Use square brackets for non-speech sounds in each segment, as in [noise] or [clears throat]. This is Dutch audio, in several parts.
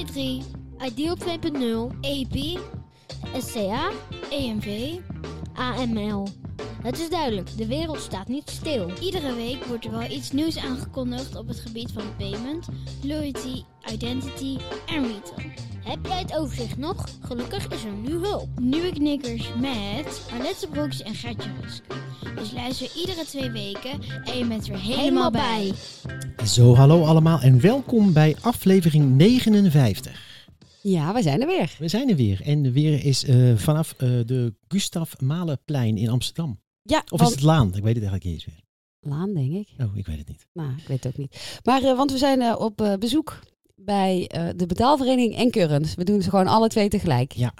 PSD3, Ideal 2.0, EP, SCA, EMV, AML. Het is duidelijk, de wereld staat niet stil. Iedere week wordt er wel iets nieuws aangekondigd op het gebied van payment, loyalty, identity en retail. Heb jij het overzicht nog? Gelukkig is er nu hulp. Nieuwe knikkers met Arlette Broeks en Gertje Rusk. Dus luister iedere twee weken en je bent er helemaal bij. Zo, hallo allemaal en welkom bij aflevering 59. Ja, wij zijn er weer. We zijn er weer. En de weer is eh, vanaf eh, de Gustav Malenplein in Amsterdam. Ja, Of is het Laan? Ik weet het eigenlijk niet eens weer. Laan, denk ik. Oh, ik weet het niet. Nou, ik weet het ook niet. Maar, eh, want we zijn eh, op eh, bezoek bij de betaalvereniging en Current. We doen ze gewoon alle twee tegelijk. Ja,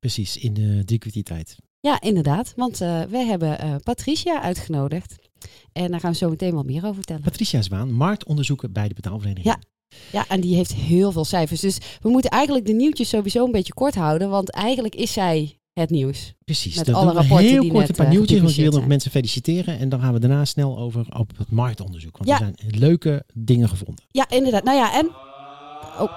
precies. In de liquiditeit. Ja, inderdaad. Want wij hebben Patricia uitgenodigd. En daar gaan we zo meteen wel meer over vertellen. Patricia Zwaan, marktonderzoeker bij de betaalvereniging. Ja. Ja, en die heeft heel veel cijfers. Dus we moeten eigenlijk de nieuwtjes sowieso een beetje kort houden. Want eigenlijk is zij het nieuws. Precies. Met Dan alle rapporten heel die kort een paar eh, nieuwtjes, want je wil nog mensen feliciteren. En dan gaan we daarna snel over op het marktonderzoek. Want Ja. er zijn leuke dingen gevonden. Ja, inderdaad. Nou ja, en... Oh,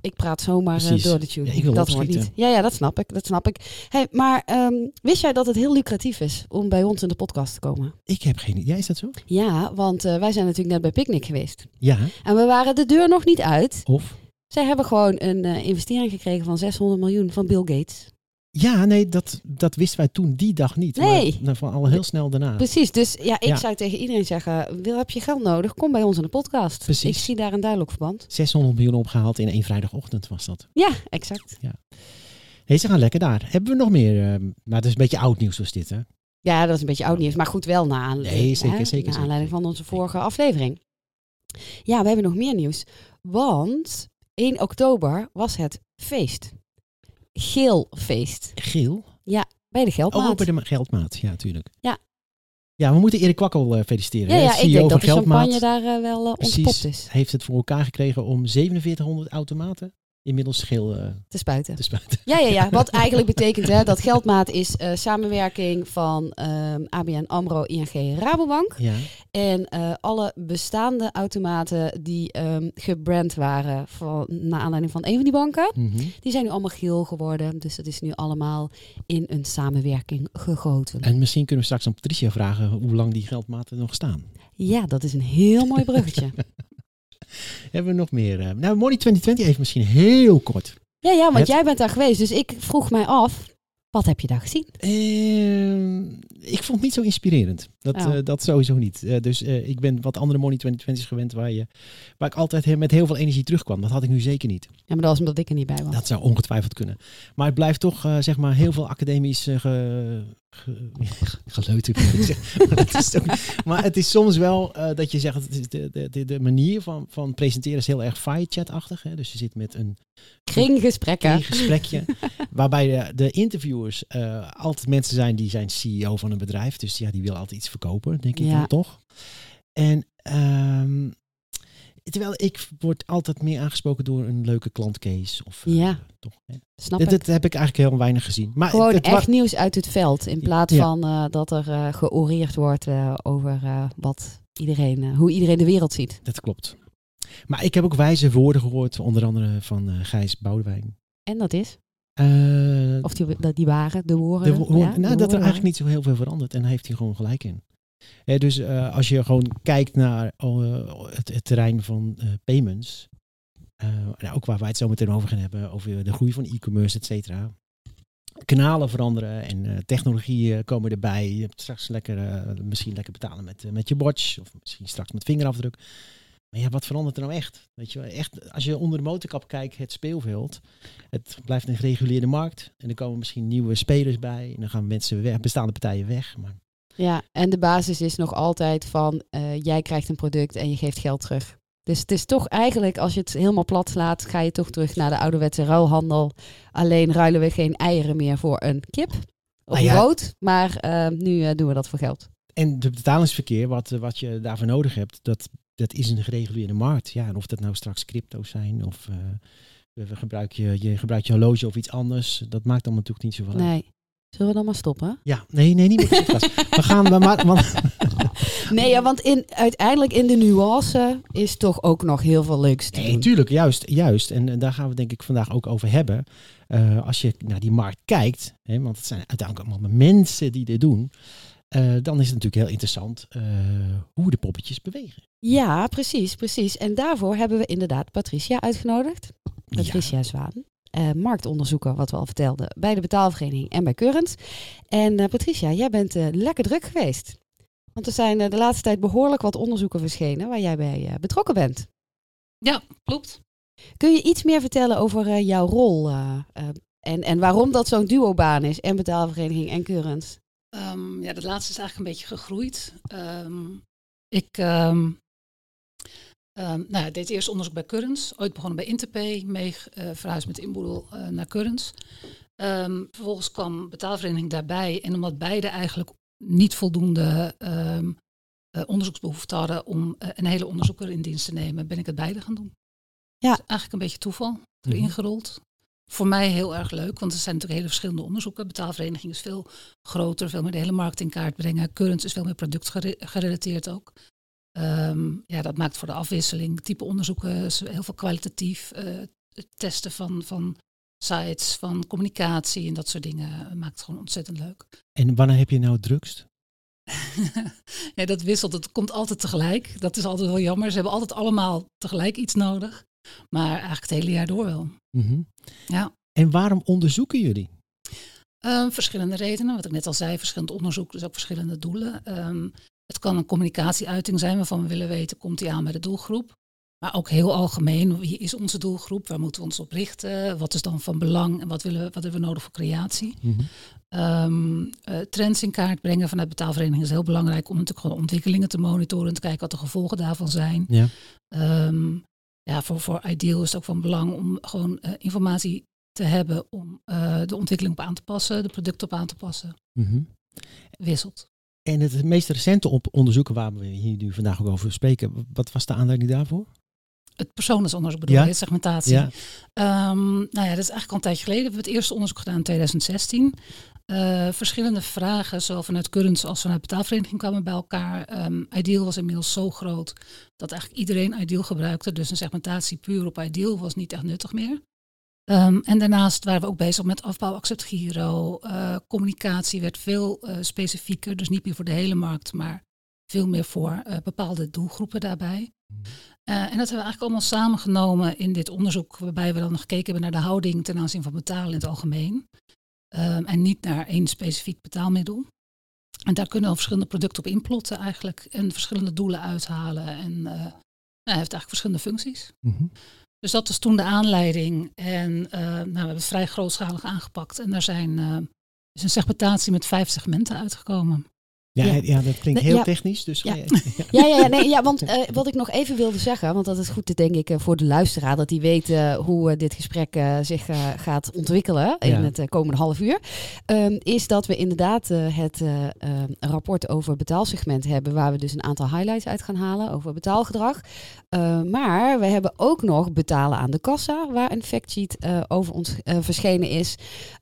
ik praat zomaar eh, Precies. door de tune. Ja, ik wil dat hoort niet. Ja, ja, dat snap ik. Dat snap ik. Hey, maar ehm, wist jij dat het heel lucratief is om bij ons in de podcast te komen? Ik heb geen idee. Is dat zo? Ja, want eh, wij zijn natuurlijk net bij Picnic geweest. Ja. En we waren de deur nog niet uit. Of? Zij hebben gewoon een investering gekregen van 600 miljoen van Bill Gates. Ja, nee, dat, dat wisten wij toen die dag niet. Nee. Maar van al heel snel daarna. Precies, dus ja, ik Ja. zou tegen iedereen zeggen, wil, heb je geld nodig? Kom bij ons in de podcast. Precies. Ik zie daar een duidelijk verband. 600 miljoen opgehaald in één vrijdagochtend was dat. Ja, exact. Nee, ze gaan lekker daar. Hebben we nog meer? eh, maar het is een beetje oud nieuws was dit, hè? Ja, dat is een beetje oud nieuws, maar goed wel na, aan, Nee, zeker, hè, zeker, naar zeker. aanleiding van onze vorige aflevering. Ja, we hebben nog meer nieuws, want 1 oktober was het feest. Geelfeest Geel. bij de Oh, Geldmaat. ook bij de Geldmaat. Ja, natuurlijk. Ja. Ja, we moeten Erik Kwakkel eh, feliciteren. ja, ja, ik CEO denk dat de Geldmaat. champagne daar eh, wel ontpopt Precies. is Heeft het voor elkaar gekregen om 4700 automaten inmiddels geel eh, te spuiten. te spuiten. Ja, ja, ja. Wat [laughs] eigenlijk betekent hè, dat Geldmaat is eh, samenwerking van ehm, ABN AMRO, ING, Rabobank. Ja. En eh, alle bestaande automaten die ehm, gebrand waren van, naar aanleiding van een van die banken, Mhm. die zijn nu allemaal geel geworden. Dus dat is nu allemaal in een samenwerking gegoten. En misschien kunnen we straks aan Patricia vragen hoe lang die geldmaten nog staan. Ja, dat is een heel mooi bruggetje. [laughs] Hebben we nog meer? eh, nou, Money 2020 even misschien heel kort. Ja, ja, want Het- jij bent daar geweest. Dus ik vroeg mij af, wat heb je daar gezien? Ehm, ik vond het niet zo inspirerend. Dat, Oh. eh, dat sowieso niet. Eh, dus eh, ik ben wat andere Money 2020's gewend waar, je, waar ik altijd met heel veel energie terugkwam. Dat had ik nu zeker niet. Ja, maar dat was omdat ik er niet bij was. Dat zou ongetwijfeld kunnen. Maar het blijft toch zeg maar heel veel academisch ge, ge, [laughs] geleuter. [laughs] maar, het is ook- maar het is soms wel dat je zegt, de, de, de, manier van, van presenteren is heel erg firechat-achtig. Hè? Dus je zit met een Kringgesprekken. een gesprekje. [laughs] waarbij de, de interviewers altijd mensen zijn die zijn CEO van een bedrijf. Dus ja, die willen altijd iets verkopen, denk ik Ja. dan toch. En ehm, terwijl ik word altijd meer aangesproken door een leuke klantcase. Of, eh, Ja. toch, hè. Snap Dat, ik. dat heb ik eigenlijk heel weinig gezien. Maar Gewoon het, echt nieuws uit het veld. In plaats Ja. van eh, dat er eh, georeerd wordt over wat iedereen, hoe iedereen de wereld ziet. dat klopt. Maar ik heb ook wijze woorden gehoord, onder andere van Gijs Boudewijn. En dat is? Eh, Of die, dat die waren, de woorden. De wo- ja, nou, de dat er eigenlijk niet zo heel veel verandert. En daar heeft hij gewoon gelijk in. Dus eh, als je gewoon kijkt naar eh, het, het terrein van payments. nou, ook waar wij het zo meteen over gaan hebben. Over de groei van e-commerce, et cetera. Kanalen veranderen en technologieën komen erbij. Je hebt straks lekker, misschien lekker betalen met, met je watch. Of misschien straks met vingerafdruk. Maar ja, wat verandert er nou echt? Weet je, wel, echt, als je onder de motorkap kijkt, het speelveld. Het blijft een gereguleerde markt. En er komen misschien nieuwe spelers bij. En dan gaan mensen weg, bestaande partijen weg. Maar Ja, en de basis is nog altijd van eh, jij krijgt een product en je geeft geld terug. Dus het is toch eigenlijk, als je het helemaal plat slaat, ga je toch terug naar de ouderwetse ruilhandel. Alleen ruilen we geen eieren meer voor een kip of ja. brood. Maar eh, nu eh, doen we dat voor geld. En de betalingsverkeer, wat, wat je daarvoor nodig hebt, dat, dat is een gereguleerde markt. Ja, en of dat nou straks crypto's zijn of eh, we- we gebruik je, je gebruikt je horloge of iets anders, dat maakt allemaal natuurlijk niet zoveel uit. Nee. Zullen we dan maar stoppen? Ja, nee, nee, niet meer. We gaan, we maar, want, [laughs] Nee, ja, want in, uiteindelijk in de nuance is toch ook nog heel veel leuks te nee, doen. tuurlijk, juist, juist. En, en daar gaan we denk ik vandaag ook over hebben. Eh, als je naar die markt kijkt, hè, want het zijn uiteindelijk allemaal mensen die dit doen, eh, dan is het natuurlijk heel interessant eh, hoe de poppetjes bewegen. Ja, precies, precies. En daarvoor hebben we inderdaad Patricia uitgenodigd. Patricia Zwaan. eh, marktonderzoeker, wat we al vertelden, bij de betaalvereniging en bij Current. En eh, Patricia, jij bent eh, lekker druk geweest. Want er zijn de laatste tijd behoorlijk wat onderzoeken verschenen waar jij bij eh, betrokken bent. Ja, klopt. Kun je iets meer vertellen over eh, jouw rol en, en waarom dat zo'n duobaan is en betaalvereniging en Current? Ehm, ja, dat laatste is eigenlijk een beetje gegroeid. Ehm, ik ehm, ehm, nou, deed eerst onderzoek bij Currents. Ooit begonnen bij Interpay, mee eh, verhuisd met inboedel eh, naar Currents. Ehm, vervolgens kwam betaalvereniging daarbij. En omdat beide eigenlijk niet voldoende ehm, eh, onderzoeksbehoefte hadden om een hele onderzoeker in dienst te nemen, ben ik het beide gaan doen. Ja. Dus eigenlijk een beetje toeval erin Mhm. gerold. Voor mij heel erg leuk, want er zijn natuurlijk hele verschillende onderzoeken. Betaalvereniging is veel groter, veel meer de hele markt in kaart brengen. Currents is veel meer productgerelateerd ook. Ehm, ja, dat maakt voor de afwisseling, type onderzoeken, heel veel kwalitatief. eh, het testen van, van sites, van communicatie en dat soort dingen maakt het gewoon ontzettend leuk. En wanneer heb je nou het drukst? [laughs] ja, dat wisselt. Het komt altijd tegelijk. Dat is altijd wel jammer. Ze hebben altijd allemaal tegelijk iets nodig. Maar eigenlijk het hele jaar door wel. Mhm. Ja. En waarom onderzoeken jullie? Ehm, verschillende redenen. Wat ik net al zei, verschillend onderzoek, dus ook verschillende doelen. Ehm, het kan een communicatieuiting zijn waarvan we willen weten, komt die aan bij de doelgroep? Maar ook heel algemeen, wie is onze doelgroep? Waar moeten we ons op richten? Wat is dan van belang en wat, willen we, wat hebben we nodig voor creatie? Mhm. Ehm, eh, trends in kaart brengen vanuit betaalvereniging is heel belangrijk om natuurlijk gewoon ontwikkelingen te monitoren en te kijken wat de gevolgen daarvan zijn. Ja. Ja, voor, voor Ideal is het ook van belang om gewoon eh, informatie te hebben om eh, de ontwikkeling op aan te passen, de producten op aan te passen. Mhm. Wisselt. En het meest recente op onderzoeken waar we hier nu vandaag ook over spreken, wat was de aanleiding daarvoor? Het persoonsonderzoek bedoel Ja. je, segmentatie. Ja. Ehm, nou ja, dat is eigenlijk al een tijdje geleden. We hebben het eerste onderzoek gedaan in 2016. Eh, verschillende vragen, zowel vanuit Currents als vanuit betaalvereniging, kwamen bij elkaar. Ehm, Ideal was inmiddels zo groot dat eigenlijk iedereen Ideal gebruikte. Dus een segmentatie puur op Ideal was niet echt nuttig meer. Ehm, en daarnaast waren we ook bezig met afbouw accept Giro. Eh, communicatie werd veel eh, specifieker, dus niet meer voor de hele markt, maar veel meer voor bepaalde doelgroepen daarbij. Eh, en dat hebben we eigenlijk allemaal samengenomen in dit onderzoek, waarbij we dan nog gekeken hebben naar de houding ten aanzien van betalen in het algemeen. Ehm, en niet naar één specifiek betaalmiddel. En daar kunnen we verschillende producten op inplotten eigenlijk en verschillende doelen uithalen. En eh, nou, hij heeft eigenlijk verschillende functies. Mhm. Dus dat was toen de aanleiding. En eh, nou, we hebben het vrij grootschalig aangepakt. En daar zijn, eh, is een segmentatie met vijf segmenten uitgekomen. Ja, Ja. ja. dat klinkt heel technisch. Dus [laughs] Ja. ja. Ja, nee, ja want [laughs] eh, wat ik nog even wilde zeggen, want dat is goed denk ik eh, voor de luisteraar, dat die weet eh, hoe dit gesprek zich gaat ontwikkelen in het komende half uur, ehm, is dat we inderdaad het eh, eh, rapport over betaalsegment hebben, waar we dus een aantal highlights uit gaan halen over betaalgedrag. Eh, maar we hebben ook nog betalen aan de kassa, waar een factsheet over ons verschenen is.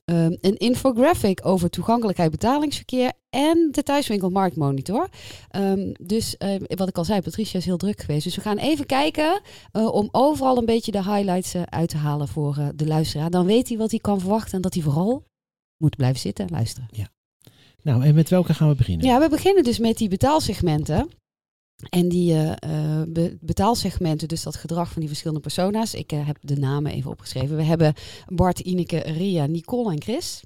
Ehm, een infographic over toegankelijkheid betalingsverkeer en de thuiswinkel marktmonitor. Ehm, dus eh, wat ik al zei, Patricia is heel druk geweest. Dus we gaan even kijken eh, om overal een beetje de highlights eh, uit te halen voor de luisteraar. Dan weet hij wat hij kan verwachten en dat hij vooral moet blijven zitten en luisteren. Nou, en met welke gaan we beginnen? Ja, we beginnen dus met die betaalsegmenten. En die be- betaalsegmenten, dus dat gedrag van die verschillende persona's. Ik heb de namen even opgeschreven. We hebben Bart, Ineke, Ria, Nicole en Chris.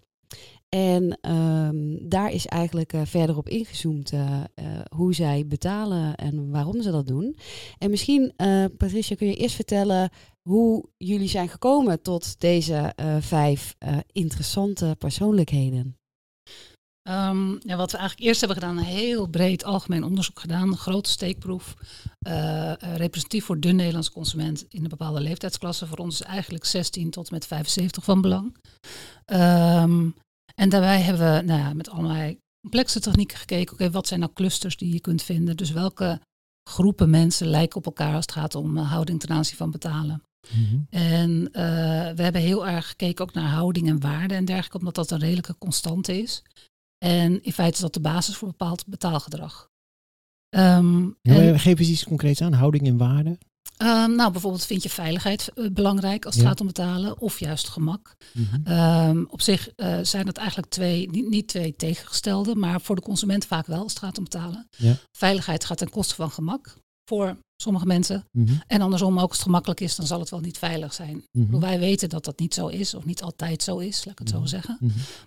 En ehm, daar is eigenlijk eh, verder op ingezoomd eh, eh, hoe zij betalen en waarom ze dat doen. En misschien, Patricia, kun je eerst vertellen hoe jullie zijn gekomen tot deze vijf interessante persoonlijkheden. Ehm, ja, wat we eigenlijk eerst hebben gedaan, een heel breed algemeen onderzoek gedaan. Een grote steekproef. representatief voor de Nederlandse consument in een bepaalde leeftijdsklasse. Voor ons is eigenlijk 16 tot en met 75 van belang. Ehm, en daarbij hebben we nou ja, met allerlei complexe technieken gekeken. Oké, wat zijn nou clusters die je kunt vinden? Dus welke groepen mensen lijken op elkaar als het gaat om eh, houding ten aanzien van betalen? Mhm. En eh, we hebben heel erg gekeken ook naar houding en waarde en dergelijke, omdat dat een redelijke constante is. En in feite is dat de basis voor bepaald betaalgedrag. Ehm, Ja, en, geef eens iets concreets aan. Houding en waarde. Ehm, nou, bijvoorbeeld vind je veiligheid eh, belangrijk als het Ja. gaat om betalen, of juist gemak. Mhm. Ehm, op zich eh, zijn dat eigenlijk twee, niet, niet twee tegengestelde, maar voor de consument vaak wel als het gaat om betalen. Ja. Veiligheid gaat ten koste van gemak voor sommige mensen. Mhm. En andersom, ook als het gemakkelijk is, dan zal het wel niet veilig zijn. Bedoel, Wij weten dat dat niet zo is, of niet altijd zo is, laat ik het zo Mhm. zeggen.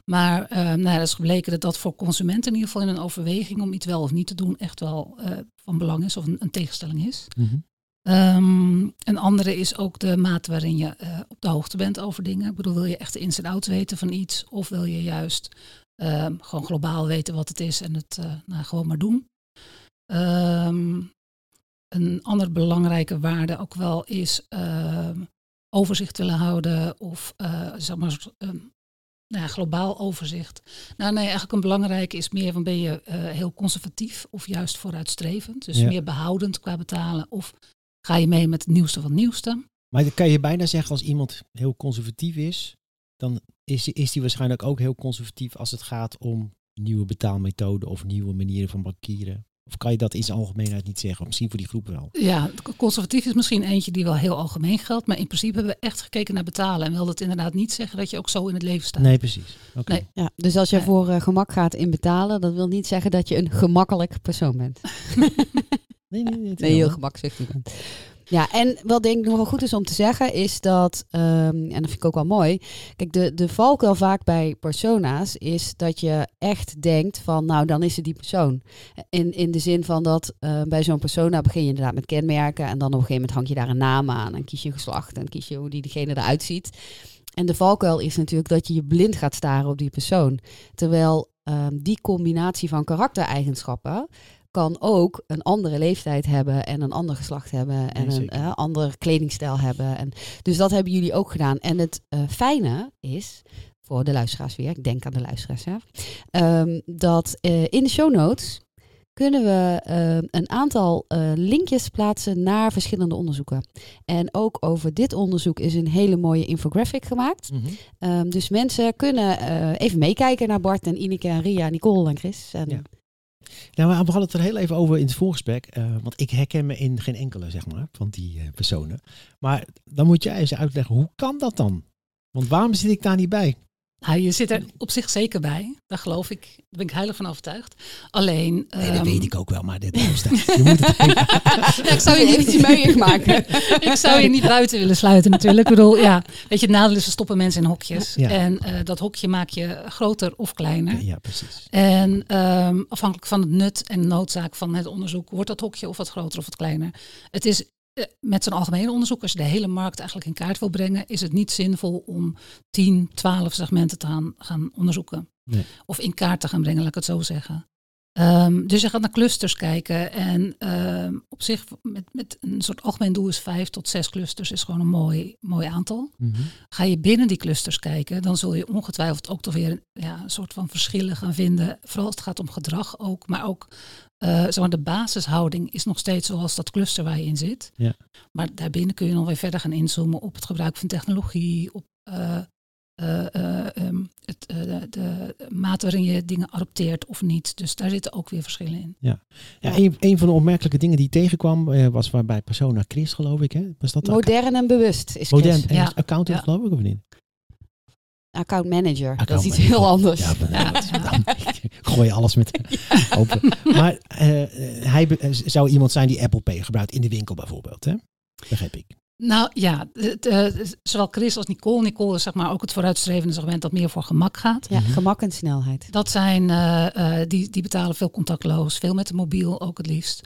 Maar eh nou ja, dat is gebleken dat dat voor consumenten in ieder geval in een overweging om iets wel of niet te doen echt wel eh, van belang is of een, een tegenstelling is. Ehm, een andere is ook de mate waarin je eh, op de hoogte bent over dingen. Ik bedoel, wil je echt de ins en outs weten van iets? Of wil je juist ehm, gewoon globaal weten wat het is en het eh, nou, gewoon maar doen? Ehm, een andere belangrijke waarde ook wel is overzicht willen houden of eh, zeg maar, nou ja, globaal overzicht. Nou nee, eigenlijk een belangrijke is meer van ben je heel conservatief of juist vooruitstrevend. Dus Ja. meer behoudend qua betalen of ga je mee met het nieuwste van het nieuwste. Maar dan kan je bijna zeggen als iemand heel conservatief is, dan is, is die waarschijnlijk ook heel conservatief als het gaat om nieuwe betaalmethoden of nieuwe manieren van bankieren. Of kan je dat in zijn algemeenheid niet zeggen? Misschien voor die groep wel. Ja, conservatief is misschien eentje die wel heel algemeen geldt, maar in principe hebben we echt gekeken naar betalen en wil dat inderdaad niet zeggen dat je ook zo in het leven staat. Nee, precies. Oké. Nee. Ja, dus als je voor eh, gemak gaat in betalen, dat wil niet zeggen dat je een gemakkelijk persoon bent. [laughs] Nee, nee, nee. heel gemakzuchtig bent. Ja, en wat denk ik nog wel goed is om te zeggen, is dat, ehm, en dat vind ik ook wel mooi. Kijk, de, de valkuil vaak bij persona's is dat je echt denkt van, nou, dan is het die persoon. In, in de zin van dat eh, bij zo'n persona begin je inderdaad met kenmerken en dan op een gegeven moment hang je daar een naam aan en kies je een geslacht en kies je hoe die diegene eruit ziet. En de valkuil is natuurlijk dat je je blind gaat staren op die persoon. Terwijl ehm, die combinatie van karaktereigenschappen kan ook een andere leeftijd hebben en een ander geslacht hebben en Nee, een andere kledingstijl hebben. En, dus dat hebben jullie ook gedaan. En het eh, fijne is, voor de luisteraars weer, ik denk aan de luisteraars, hè, ehm, dat eh, in de show notes kunnen we een aantal linkjes plaatsen naar verschillende onderzoeken. En ook over dit onderzoek is een hele mooie infographic gemaakt. Mhm. Ehm, dus mensen kunnen even meekijken naar Bart en Ineke en Ria, Nicole en Chris. En, Ja. Nou, we hadden het er heel even over in het voorgesprek. eh, want ik herken me in geen enkele, zeg maar, van die eh, personen. Maar dan moet jij eens uitleggen, hoe kan dat dan? Want waarom zit ik daar niet bij? Nou, je zit er op zich zeker bij, daar geloof ik, daar ben ik heilig van overtuigd. Alleen, Nee, dat ehm, weet ik ook wel, maar dit je moet het [laughs] Ja, ik zou je niet eventjes meuig maken. [laughs] ik zou je niet buiten willen sluiten natuurlijk. Ik bedoel, ja, weet je, het nadeel is, we stoppen mensen in hokjes. Ja. En eh, dat hokje maak je groter of kleiner. Ja, precies. En ehm, afhankelijk van het nut en noodzaak van het onderzoek, wordt dat hokje of wat groter of wat kleiner. Het is met zo'n algemeen onderzoek, als je de hele markt eigenlijk in kaart wil brengen, is het niet zinvol om 10, 12 segmenten te gaan, gaan onderzoeken. Nee. Of in kaart te gaan brengen, laat ik het zo zeggen. Ehm, dus je gaat naar clusters kijken en ehm, op zich met, met een soort algemeen doel is vijf tot zes clusters is gewoon een mooi, mooi aantal. Mhm. Ga je binnen die clusters kijken, dan zul je ongetwijfeld ook toch weer ja, een soort van verschillen gaan vinden. Vooral als het gaat om gedrag ook, maar ook zeg maar, de basishouding is nog steeds zoals dat cluster waar je in zit. Ja. Maar daarbinnen kun je nog weer verder gaan inzoomen op het gebruik van technologie, op eh, eh, eh, ehm, het, eh, de, de mate waarin je dingen adopteert of niet. Dus daar zitten ook weer verschillen in. Ja, een, een van de opmerkelijke dingen die tegenkwam eh, was waarbij Persona Chris, geloof ik. Hè? Was dat de Modern en bewust is modern Chris. en Ja. accountant, Ja. geloof ik, of niet? Account manager. dat is iets manager. heel anders. Ja, ja, gooi alles met [laughs] open. Maar hij be- zou iemand zijn die Apple Pay gebruikt in de winkel bijvoorbeeld, hè? Begrijp ik. Nou ja, het, eh, zowel Chris als Nicole. Nicole is zeg maar ook het vooruitstrevende segment dat meer voor gemak gaat. Ja, Mhm. gemak en snelheid. Dat zijn, eh, eh, die, die betalen veel contactloos, veel met de mobiel ook het liefst.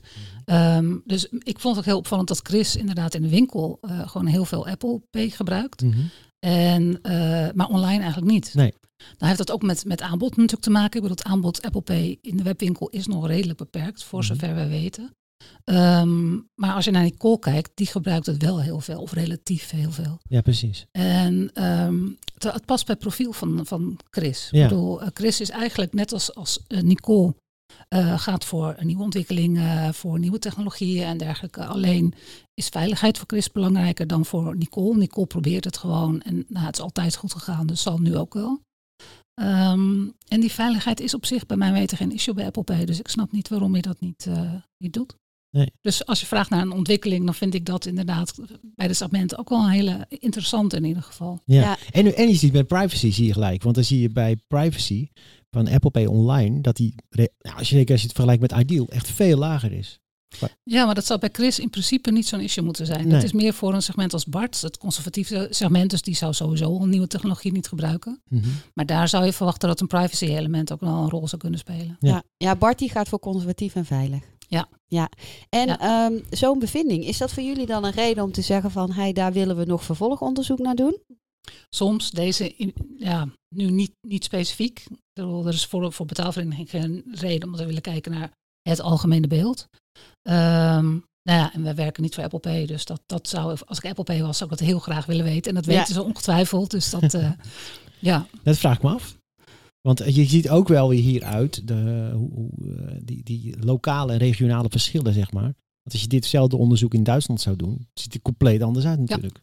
Ehm, dus ik vond het ook heel opvallend dat Chris inderdaad in de winkel eh, gewoon heel veel Apple Pay gebruikt. Mhm. En, eh, maar online eigenlijk niet. Nee. Dan heeft dat ook met, met aanbod natuurlijk te maken. Ik bedoel, het aanbod Apple Pay in de webwinkel is nog redelijk beperkt, voor Mhm. zover wij weten. Ehm, maar als je naar Nicole kijkt, die gebruikt het wel heel veel, of relatief heel veel. Ja, precies. En ehm, het, het past bij het profiel van, van Chris. Ja. Ik bedoel, eh, Chris is eigenlijk net als, als eh, Nicole eh, gaat voor een nieuwe ontwikkelingen, voor nieuwe technologieën en dergelijke. Alleen is veiligheid voor Chris belangrijker dan voor Nicole. Nicole probeert het gewoon en nou, het is altijd goed gegaan, dus zal nu ook wel. Ehm, en die veiligheid is op zich bij mijn weten geen issue bij Apple Pay. Dus ik snap niet waarom je dat niet, niet doet. Nee. Dus als je vraagt naar een ontwikkeling, dan vind ik dat inderdaad bij de segmenten ook wel een hele interessant in ieder geval. Ja. Ja. En, en je ziet bij privacy zie je gelijk. Want dan zie je bij privacy van Apple Pay online dat die, nou, als je zeker als je het vergelijkt met Ideal, echt veel lager is. Ja, maar dat zou bij Chris in principe niet zo'n issue moeten zijn. Nee. Het is meer voor een segment als Bart, het conservatieve segment, dus die zou sowieso een nieuwe technologie niet gebruiken. Mhm. Maar daar zou je verwachten dat een privacy element ook wel een rol zou kunnen spelen. Ja. Ja. Ja. Bart die gaat voor conservatief en veilig. Ja. ja. En Ja. ehm, zo'n bevinding, is dat voor jullie dan een reden om te zeggen van, hey, daar willen we nog vervolgonderzoek naar doen? Soms deze, ja, nu niet, niet specifiek. Er is voor, voor betaalvereniging geen reden omdat we willen kijken naar het algemene beeld. Ehm, nou ja, en we werken niet voor Apple Pay, dus dat, dat zou, als ik Apple Pay was, zou ik dat heel graag willen weten. En dat Ja. weten ze ongetwijfeld, dus dat, eh, [laughs] ja. Dat vraag ik me af. Want je ziet ook wel weer hieruit de, hoe, hoe, eh, die, die lokale en regionale verschillen, zeg maar. Want als je ditzelfde onderzoek in Duitsland zou doen, ziet het compleet anders uit natuurlijk.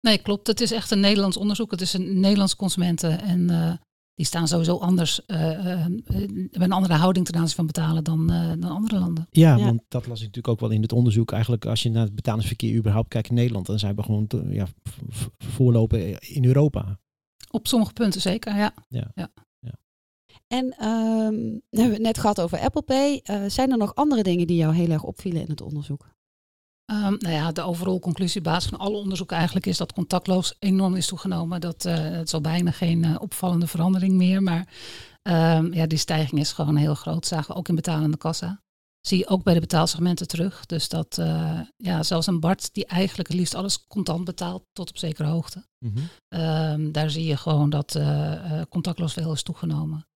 Nee, klopt. Het is echt een Nederlands onderzoek. Het is een Nederlands consumenten. En eh, die staan sowieso anders, eh, eh, eh, hebben een andere houding ten aanzien van betalen dan, eh, dan andere landen. Ja, Ja. want dat las ik natuurlijk ook wel in het onderzoek. Eigenlijk als je naar het betalingsverkeer überhaupt kijkt in Nederland, dan zijn we gewoon ja, voorlopen in Europa. Op sommige punten zeker, ja. En ehm, we hebben het net gehad over Apple Pay. Eh, zijn er nog andere dingen die jou heel erg opvielen in het onderzoek? Ehm, nou ja, de overal conclusie op basis van alle onderzoeken eigenlijk is dat contactloos enorm is toegenomen. Dat eh, het is al bijna geen eh, opvallende verandering meer. Maar ehm, ja, die stijging is gewoon heel groot. Zagen we ook in betalende kassa. Zie je ook bij de betaalsegmenten terug. Dus dat eh, ja, zelfs een Bart die eigenlijk het liefst alles contant betaalt tot op zekere hoogte. Ehm, daar zie je gewoon dat eh, eh, contactloos veel is toegenomen.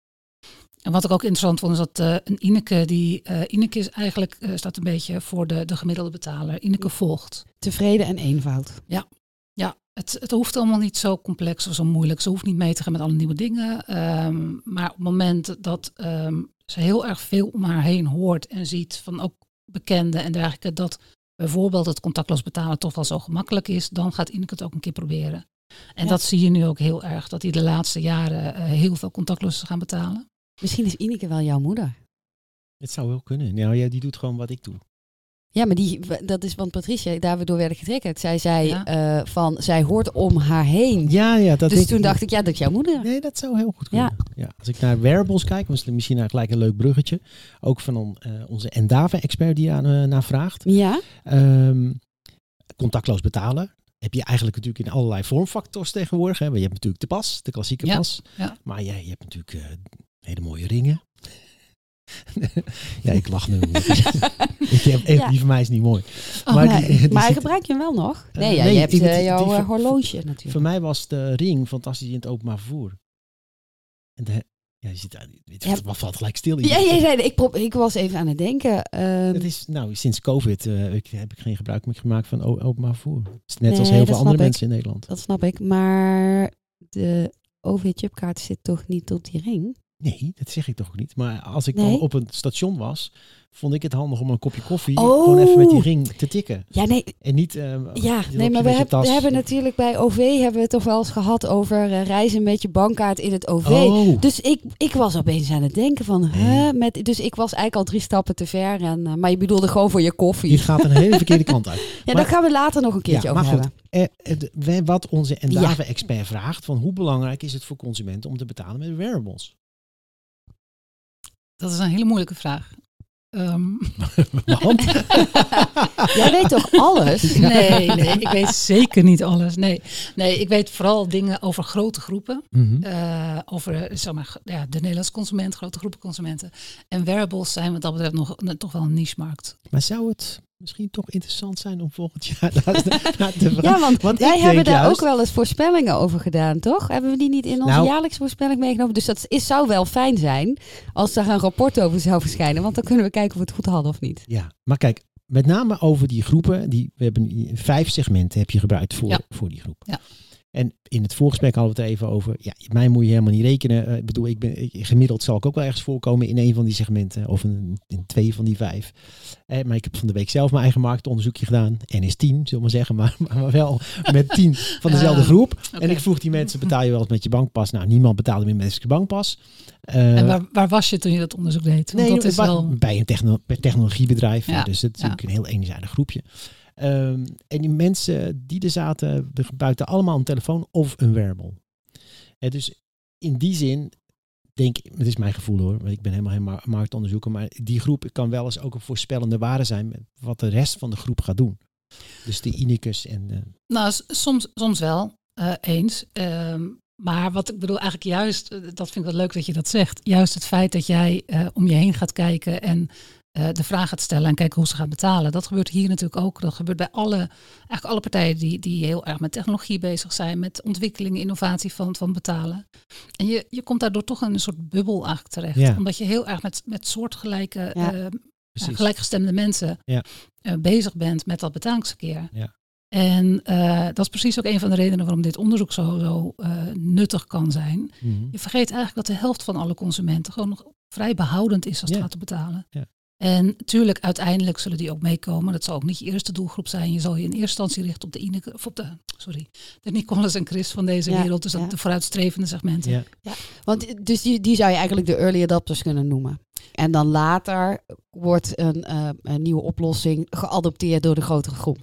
En wat ik ook interessant vond, is dat een Ineke, die Ineke is eigenlijk staat een beetje voor de, de gemiddelde betaler. Ineke volgt. Tevreden en eenvoud. Ja, het, het hoeft allemaal niet zo complex of zo moeilijk. Ze hoeft niet mee te gaan met alle nieuwe dingen. Ehm, maar op het moment dat ehm, ze heel erg veel om haar heen hoort en ziet van ook bekenden en dergelijke, dat bijvoorbeeld het contactloos betalen toch wel zo gemakkelijk is, dan gaat Ineke het ook een keer proberen. En Ja. dat zie je nu ook heel erg, dat hij de laatste jaren eh, heel veel contactloos is gaan betalen. Misschien is Ineke wel jouw moeder. Het zou wel kunnen. Nou ja, die doet gewoon wat ik doe. Ja, maar die, dat is want Patricia, daardoor werd ik getriggerd. Zij zei Ja. eh, van, zij hoort om haar heen. Ja, ja. Dat dus toen ik. dacht ik, ja, dat is jouw moeder. Nee, dat zou heel goed kunnen. Ja. Als ik naar wearables kijk, was het misschien gelijk een leuk bruggetje. Ook van on- eh, onze Endava-expert die aan, eh, naar vraagt. Ja, Ehm, contactloos betalen. Heb je eigenlijk natuurlijk in allerlei vormfactors tegenwoordig. Hè. Je hebt natuurlijk de pas, de klassieke Ja, pas. ja. Maar ja, je hebt natuurlijk hele mooie ringen. [laughs] ja, ik lach nu. [laughs] ik heb, echt, Ja. Die van mij is niet mooi. Oh, Maar nee. die- [laughs] die maar zit- gebruik je hem wel nog? Eh, Nee, ja, nee, je hebt eh, jouw die- horloge natuurlijk. Voor mij was de ring fantastisch in het openbaar vervoer. En de, ja, je zit daar, het Ja. valt gelijk stil. Ja, ja, ja, ik, ik was even aan het denken. ehm, Het is, nou, sinds COVID eh, ik, heb ik geen gebruik meer gemaakt van openbaar vervoer. Net Nee, als heel veel andere ik. mensen in Nederland. Dat snap ik. Maar de OV-chipkaart zit toch niet op die ring? Nee, dat zeg ik toch ook niet. Maar als ik Nee? dan op een station was, vond ik het handig om een kopje koffie Oh. gewoon even met die ring te tikken. Ja, nee, En niet. eh, ja, je nee maar we, je heb- we hebben natuurlijk bij OV hebben we het toch wel eens gehad over eh, reizen met je bankkaart in het OV. Oh, Dus ik, ik was opeens aan het denken van, hè, met, dus ik was eigenlijk al drie stappen te ver. En, eh, maar je bedoelde gewoon voor je koffie. die gaat een hele verkeerde kant uit. [laughs] ja, daar gaan we later nog een keertje Ja, over maar goed. hebben. Wat onze Endava-expert vraagt, van hoe belangrijk is het voor consumenten om te betalen met wearables? Dat is een hele moeilijke vraag. Ehm, [laughs] Want, [laughs] Jij weet toch alles? nee, nee, ik weet zeker niet alles. Nee, nee ik weet vooral dingen over grote groepen. Mhm. eh, over zeg maar, ja, de Nederlandse consument, grote groepen consumenten. En wearables zijn wat dat betreft nog, toch wel een niche-markt. Maar zou het misschien toch interessant zijn om volgend [laughs] jaar naar, te vragen. Ja, want, Want wij hebben daar juist- ook wel eens voorspellingen over gedaan, toch? Hebben we die niet in onze Nou- jaarlijkse voorspelling meegenomen? Dus dat is, zou wel fijn zijn als daar een rapport over zou verschijnen. Want dan kunnen we kijken of we het goed hadden of niet. Ja, maar kijk, met name over die groepen. Die, we hebben vijf segmenten heb je gebruikt voor, Ja. voor die groep. Ja. En in het voorgesprek hadden we het er even over. Ja, mij moet je helemaal niet rekenen. Eh, ik bedoel, ik ben, ik- gemiddeld zal ik ook wel ergens voorkomen in een van die segmenten. Of in, in twee van die vijf. Eh, maar ik heb van de week zelf mijn eigen marktonderzoekje gedaan. En is tien, zullen we maar zeggen. [laughs] Maar, maar wel met tien van dezelfde Ah, groep. Oké. En ik vroeg die mensen, betaal je wel eens met je bankpas? Nou, niemand betaalde meer met zijn bankpas. Eh, En waar, waar was je toen je dat onderzoek deed? Want Nee, dat is wel... bij een techno- technologiebedrijf. Ja, Dus het is ja. natuurlijk een heel eenzijdig groepje. Ehm, en die mensen die er zaten, die gebruikten allemaal een telefoon of een wearable. Eh, dus in die zin denk ik, het is mijn gevoel hoor, want ik ben helemaal geen ma- marktonderzoeker, maar die groep kan wel eens ook een voorspellende waarde zijn met wat de rest van de groep gaat doen. Dus de Inicus en de, Nou, soms, soms wel, eh, eens. Ehm, maar wat ik bedoel, eigenlijk juist, eh, dat vind ik wel leuk dat je dat zegt. Juist het feit dat jij eh, om je heen gaat kijken en eh, de vraag gaat stellen en kijken hoe ze gaan betalen. Dat gebeurt hier natuurlijk ook. Dat gebeurt bij alle, eigenlijk alle partijen die, die heel erg met technologie bezig zijn, met ontwikkeling, innovatie van, van betalen. En je, je komt daardoor toch in een soort bubbel eigenlijk terecht. Ja. Omdat je heel erg met, met soortgelijke, Ja. eh, precies. gelijkgestemde mensen Ja. eh, bezig bent met dat betalingsverkeer. Ja. En eh, dat is precies ook een van de redenen waarom dit onderzoek zo, zo eh, nuttig kan zijn. Mhm. Je vergeet eigenlijk dat de helft van alle consumenten gewoon nog vrij behoudend is als het gaat om betalen. Ja. En natuurlijk, uiteindelijk zullen die ook meekomen. Dat zal ook niet je eerste doelgroep zijn. Je zal je in eerste instantie richten op de Ineke, of op de, sorry, de Nicolas en Chris van deze Ja, wereld. Dus dat ja. de vooruitstrevende segmenten. Ja. Want dus die, die zou je eigenlijk de early adopters kunnen noemen. En dan later wordt een, eh, een nieuwe oplossing geadopteerd door de grotere groep.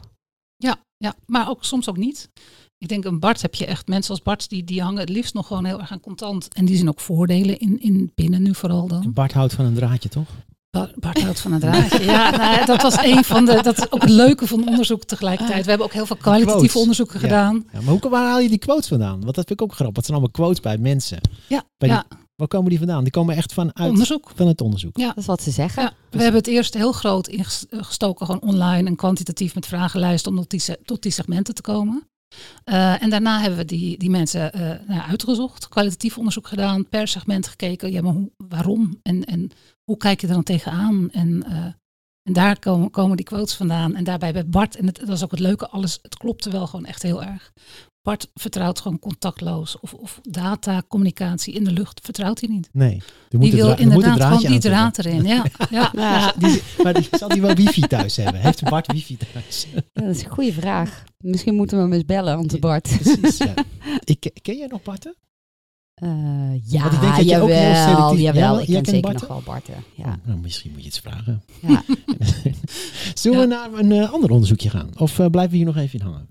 Ja, ja, maar ook soms ook niet. Ik denk een Bart heb je echt mensen als Bart die, die hangen het liefst nog gewoon heel erg aan contant. En die zien ook voordelen in, in binnen nu vooral dan. En Bart houdt van een draadje, toch? Bart, houdt van een draadje. Ja, nou, dat was een van de. Dat is ook het leuke van onderzoek tegelijkertijd. We hebben ook heel veel kwalitatieve onderzoeken Ja. gedaan. Ja, maar hoe, waar haal je die quotes vandaan? Want dat vind ik ook grappig. Dat zijn allemaal quotes bij mensen. Ja, Bij ja Waar komen die vandaan? Die komen echt vanuit onderzoek. van het onderzoek. Ja. Dat is wat ze zeggen. Ja, we hebben het eerst heel groot ingestoken, gewoon online en kwantitatief met vragenlijsten om tot die, tot die segmenten te komen. Eh, en daarna hebben we die, die mensen eh, nou uitgezocht, kwalitatief onderzoek gedaan, per segment gekeken, ja, maar hoe, waarom en, en hoe kijk je er dan tegenaan? En, eh, en daar komen, komen die quotes vandaan. En daarbij bij Bart, en dat is ook het leuke, alles, het klopte wel gewoon echt heel erg. Bart vertrouwt gewoon contactloos of, of data, communicatie in de lucht, vertrouwt hij niet. Nee. Die wil er inderdaad gewoon draadje die draad erin. Ja, [laughs] ja, Ja. ja. Die, maar die, zal die wel wifi thuis hebben? Heeft Bart wifi thuis? Ja, dat is een goede vraag. Misschien moeten we hem eens bellen, onze Bart. Precies, ja. [laughs] Ik, ken jij nog Barten? Eh, ja, Want ik denk dat je ook heel jawel, selectief- jawel. Ja, Ik ken kent zeker Barten? nog wel Barten. Ja. Oh, nou, misschien moet je het vragen. Ja. [laughs] Zullen we naar een eh, ander onderzoekje gaan? Of eh, blijven we hier nog even in hangen?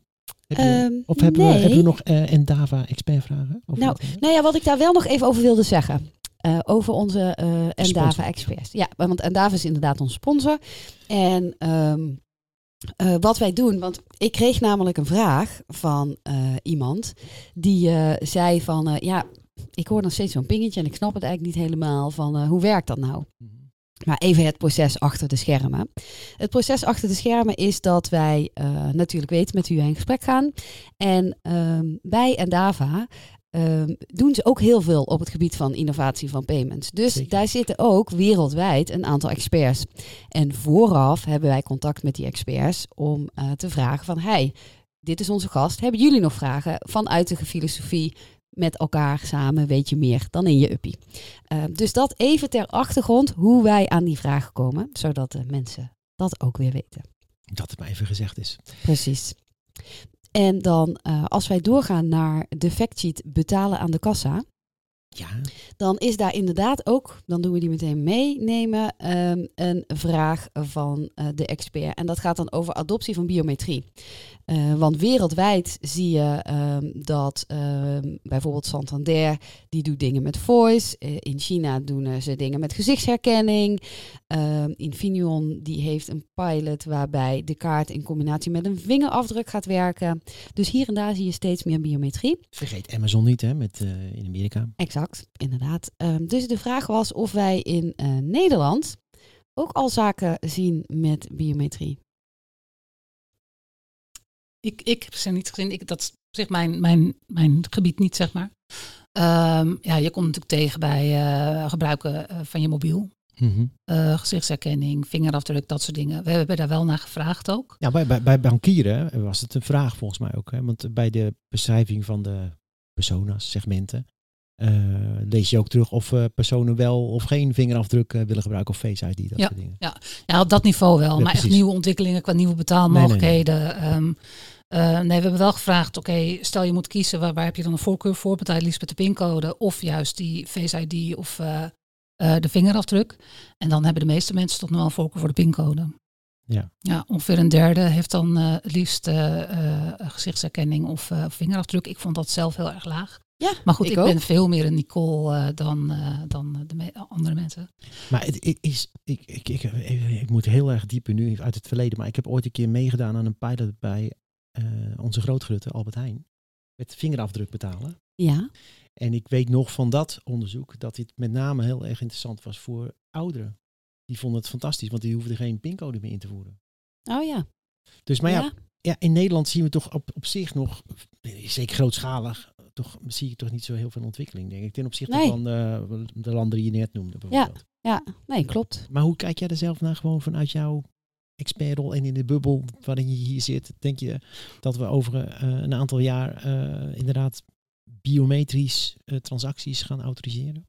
Heb je- Ehm, of hebben, we, hebben we nog eh Endava expert vragen? Of Nou? Nou ja, wat ik daar wel nog even over wilde zeggen. eh, over onze eh Endava experts. Ja, want Endava is inderdaad onze sponsor. En ehm, eh, wat wij doen, want ik kreeg namelijk een vraag van eh, iemand die eh, zei van, eh, ja, ik hoor nog steeds zo'n pingetje en ik snap het eigenlijk niet helemaal van eh, hoe werkt dat nou? Mhm. Maar even het proces achter de schermen. Het proces achter de schermen is dat wij eh, natuurlijk weten met wie wij in gesprek gaan. En ehm, bij Endava ehm, doen ze ook heel veel op het gebied van innovatie van payments. Dus Zeker. daar zitten ook wereldwijd een aantal experts. En vooraf hebben wij contact met die experts om eh, te vragen van... Hey, dit is onze gast. Hebben jullie nog vragen vanuit de filosofie met elkaar samen weet je meer dan in je uppie. Uh, dus dat even ter achtergrond hoe wij aan die vragen komen, zodat de mensen dat ook weer weten. Dat het maar even gezegd is. Precies. En dan uh, als wij doorgaan naar de factsheet betalen aan de kassa. Ja. Dan is daar inderdaad ook, dan doen we die meteen meenemen, um, een vraag van uh, de expert. En dat gaat dan over adoptie van biometrie. Uh, want wereldwijd zie je um, dat um, bijvoorbeeld Santander, die doet dingen met voice. Uh, in China doen ze dingen met gezichtsherkenning. Infineon, die heeft een pilot waarbij de kaart in combinatie met een vingerafdruk gaat werken. Dus hier en daar zie je steeds meer biometrie. Vergeet Amazon niet, hè, met, in Amerika. Exact, inderdaad. dus de vraag was of wij in uh, Nederland ook al zaken zien met biometrie. ik, ik heb ze niet gezien. Ik, dat is op zich mijn, mijn, mijn gebied niet, zeg maar. Ehm, ja, je komt natuurlijk tegen bij eh, gebruiken eh, van je mobiel. Eh, gezichtsherkenning, vingerafdruk, dat soort dingen. We hebben daar wel naar gevraagd ook. Ja, bij, bij, bij bankieren was het een vraag volgens mij ook. Hè? Want bij de beschrijving van de persona's, segmenten, eh, lees je ook terug of eh, personen wel of geen vingerafdruk eh, willen gebruiken of Face ID, dat Ja. soort dingen. Ja, op dat niveau wel. Ja, maar echt nieuwe ontwikkelingen qua nieuwe betaalmogelijkheden. Ehm, eh, nee, we hebben wel gevraagd, oké, stel je moet kiezen, waar, waar heb je dan een voorkeur voor? Betaal liefst met de pincode of juist die Face ID of eh, eh, de vingerafdruk? En dan hebben de meeste mensen toch nog wel een voorkeur voor de pincode. Ja. Ja, ongeveer een derde heeft dan eh, het liefst eh, eh, gezichtsherkenning of eh, vingerafdruk. Ik vond dat zelf heel erg laag. Ja, Maar goed, ik ik, ook. ben veel meer een Nicole eh, dan, eh, dan de me- andere mensen. Maar het, het is, ik, ik, ik, ik, ik moet heel erg diep in nu uit het verleden, maar ik heb ooit een keer meegedaan aan een pilot bij eh, onze grootgrote Albert Heijn. Met vingerafdruk betalen. Ja. En ik weet nog van dat onderzoek dat dit met name heel erg interessant was voor ouderen. Die vonden het fantastisch, want die hoefden geen pincode meer in te voeren. Oh ja. Dus maar ja, ja. ja, in Nederland zien we toch op, op zich nog, zeker grootschalig, toch zie je toch niet zo heel veel ontwikkeling, denk ik. Ten opzichte Nee. van eh, de landen die je net noemde bijvoorbeeld. Ja, nee, klopt. Maar hoe kijk jij er zelf naar gewoon vanuit jouw expertrol en in de bubbel waarin je hier zit? Denk je dat we over eh, een aantal jaar eh, inderdaad biometrisch transacties gaan autoriseren?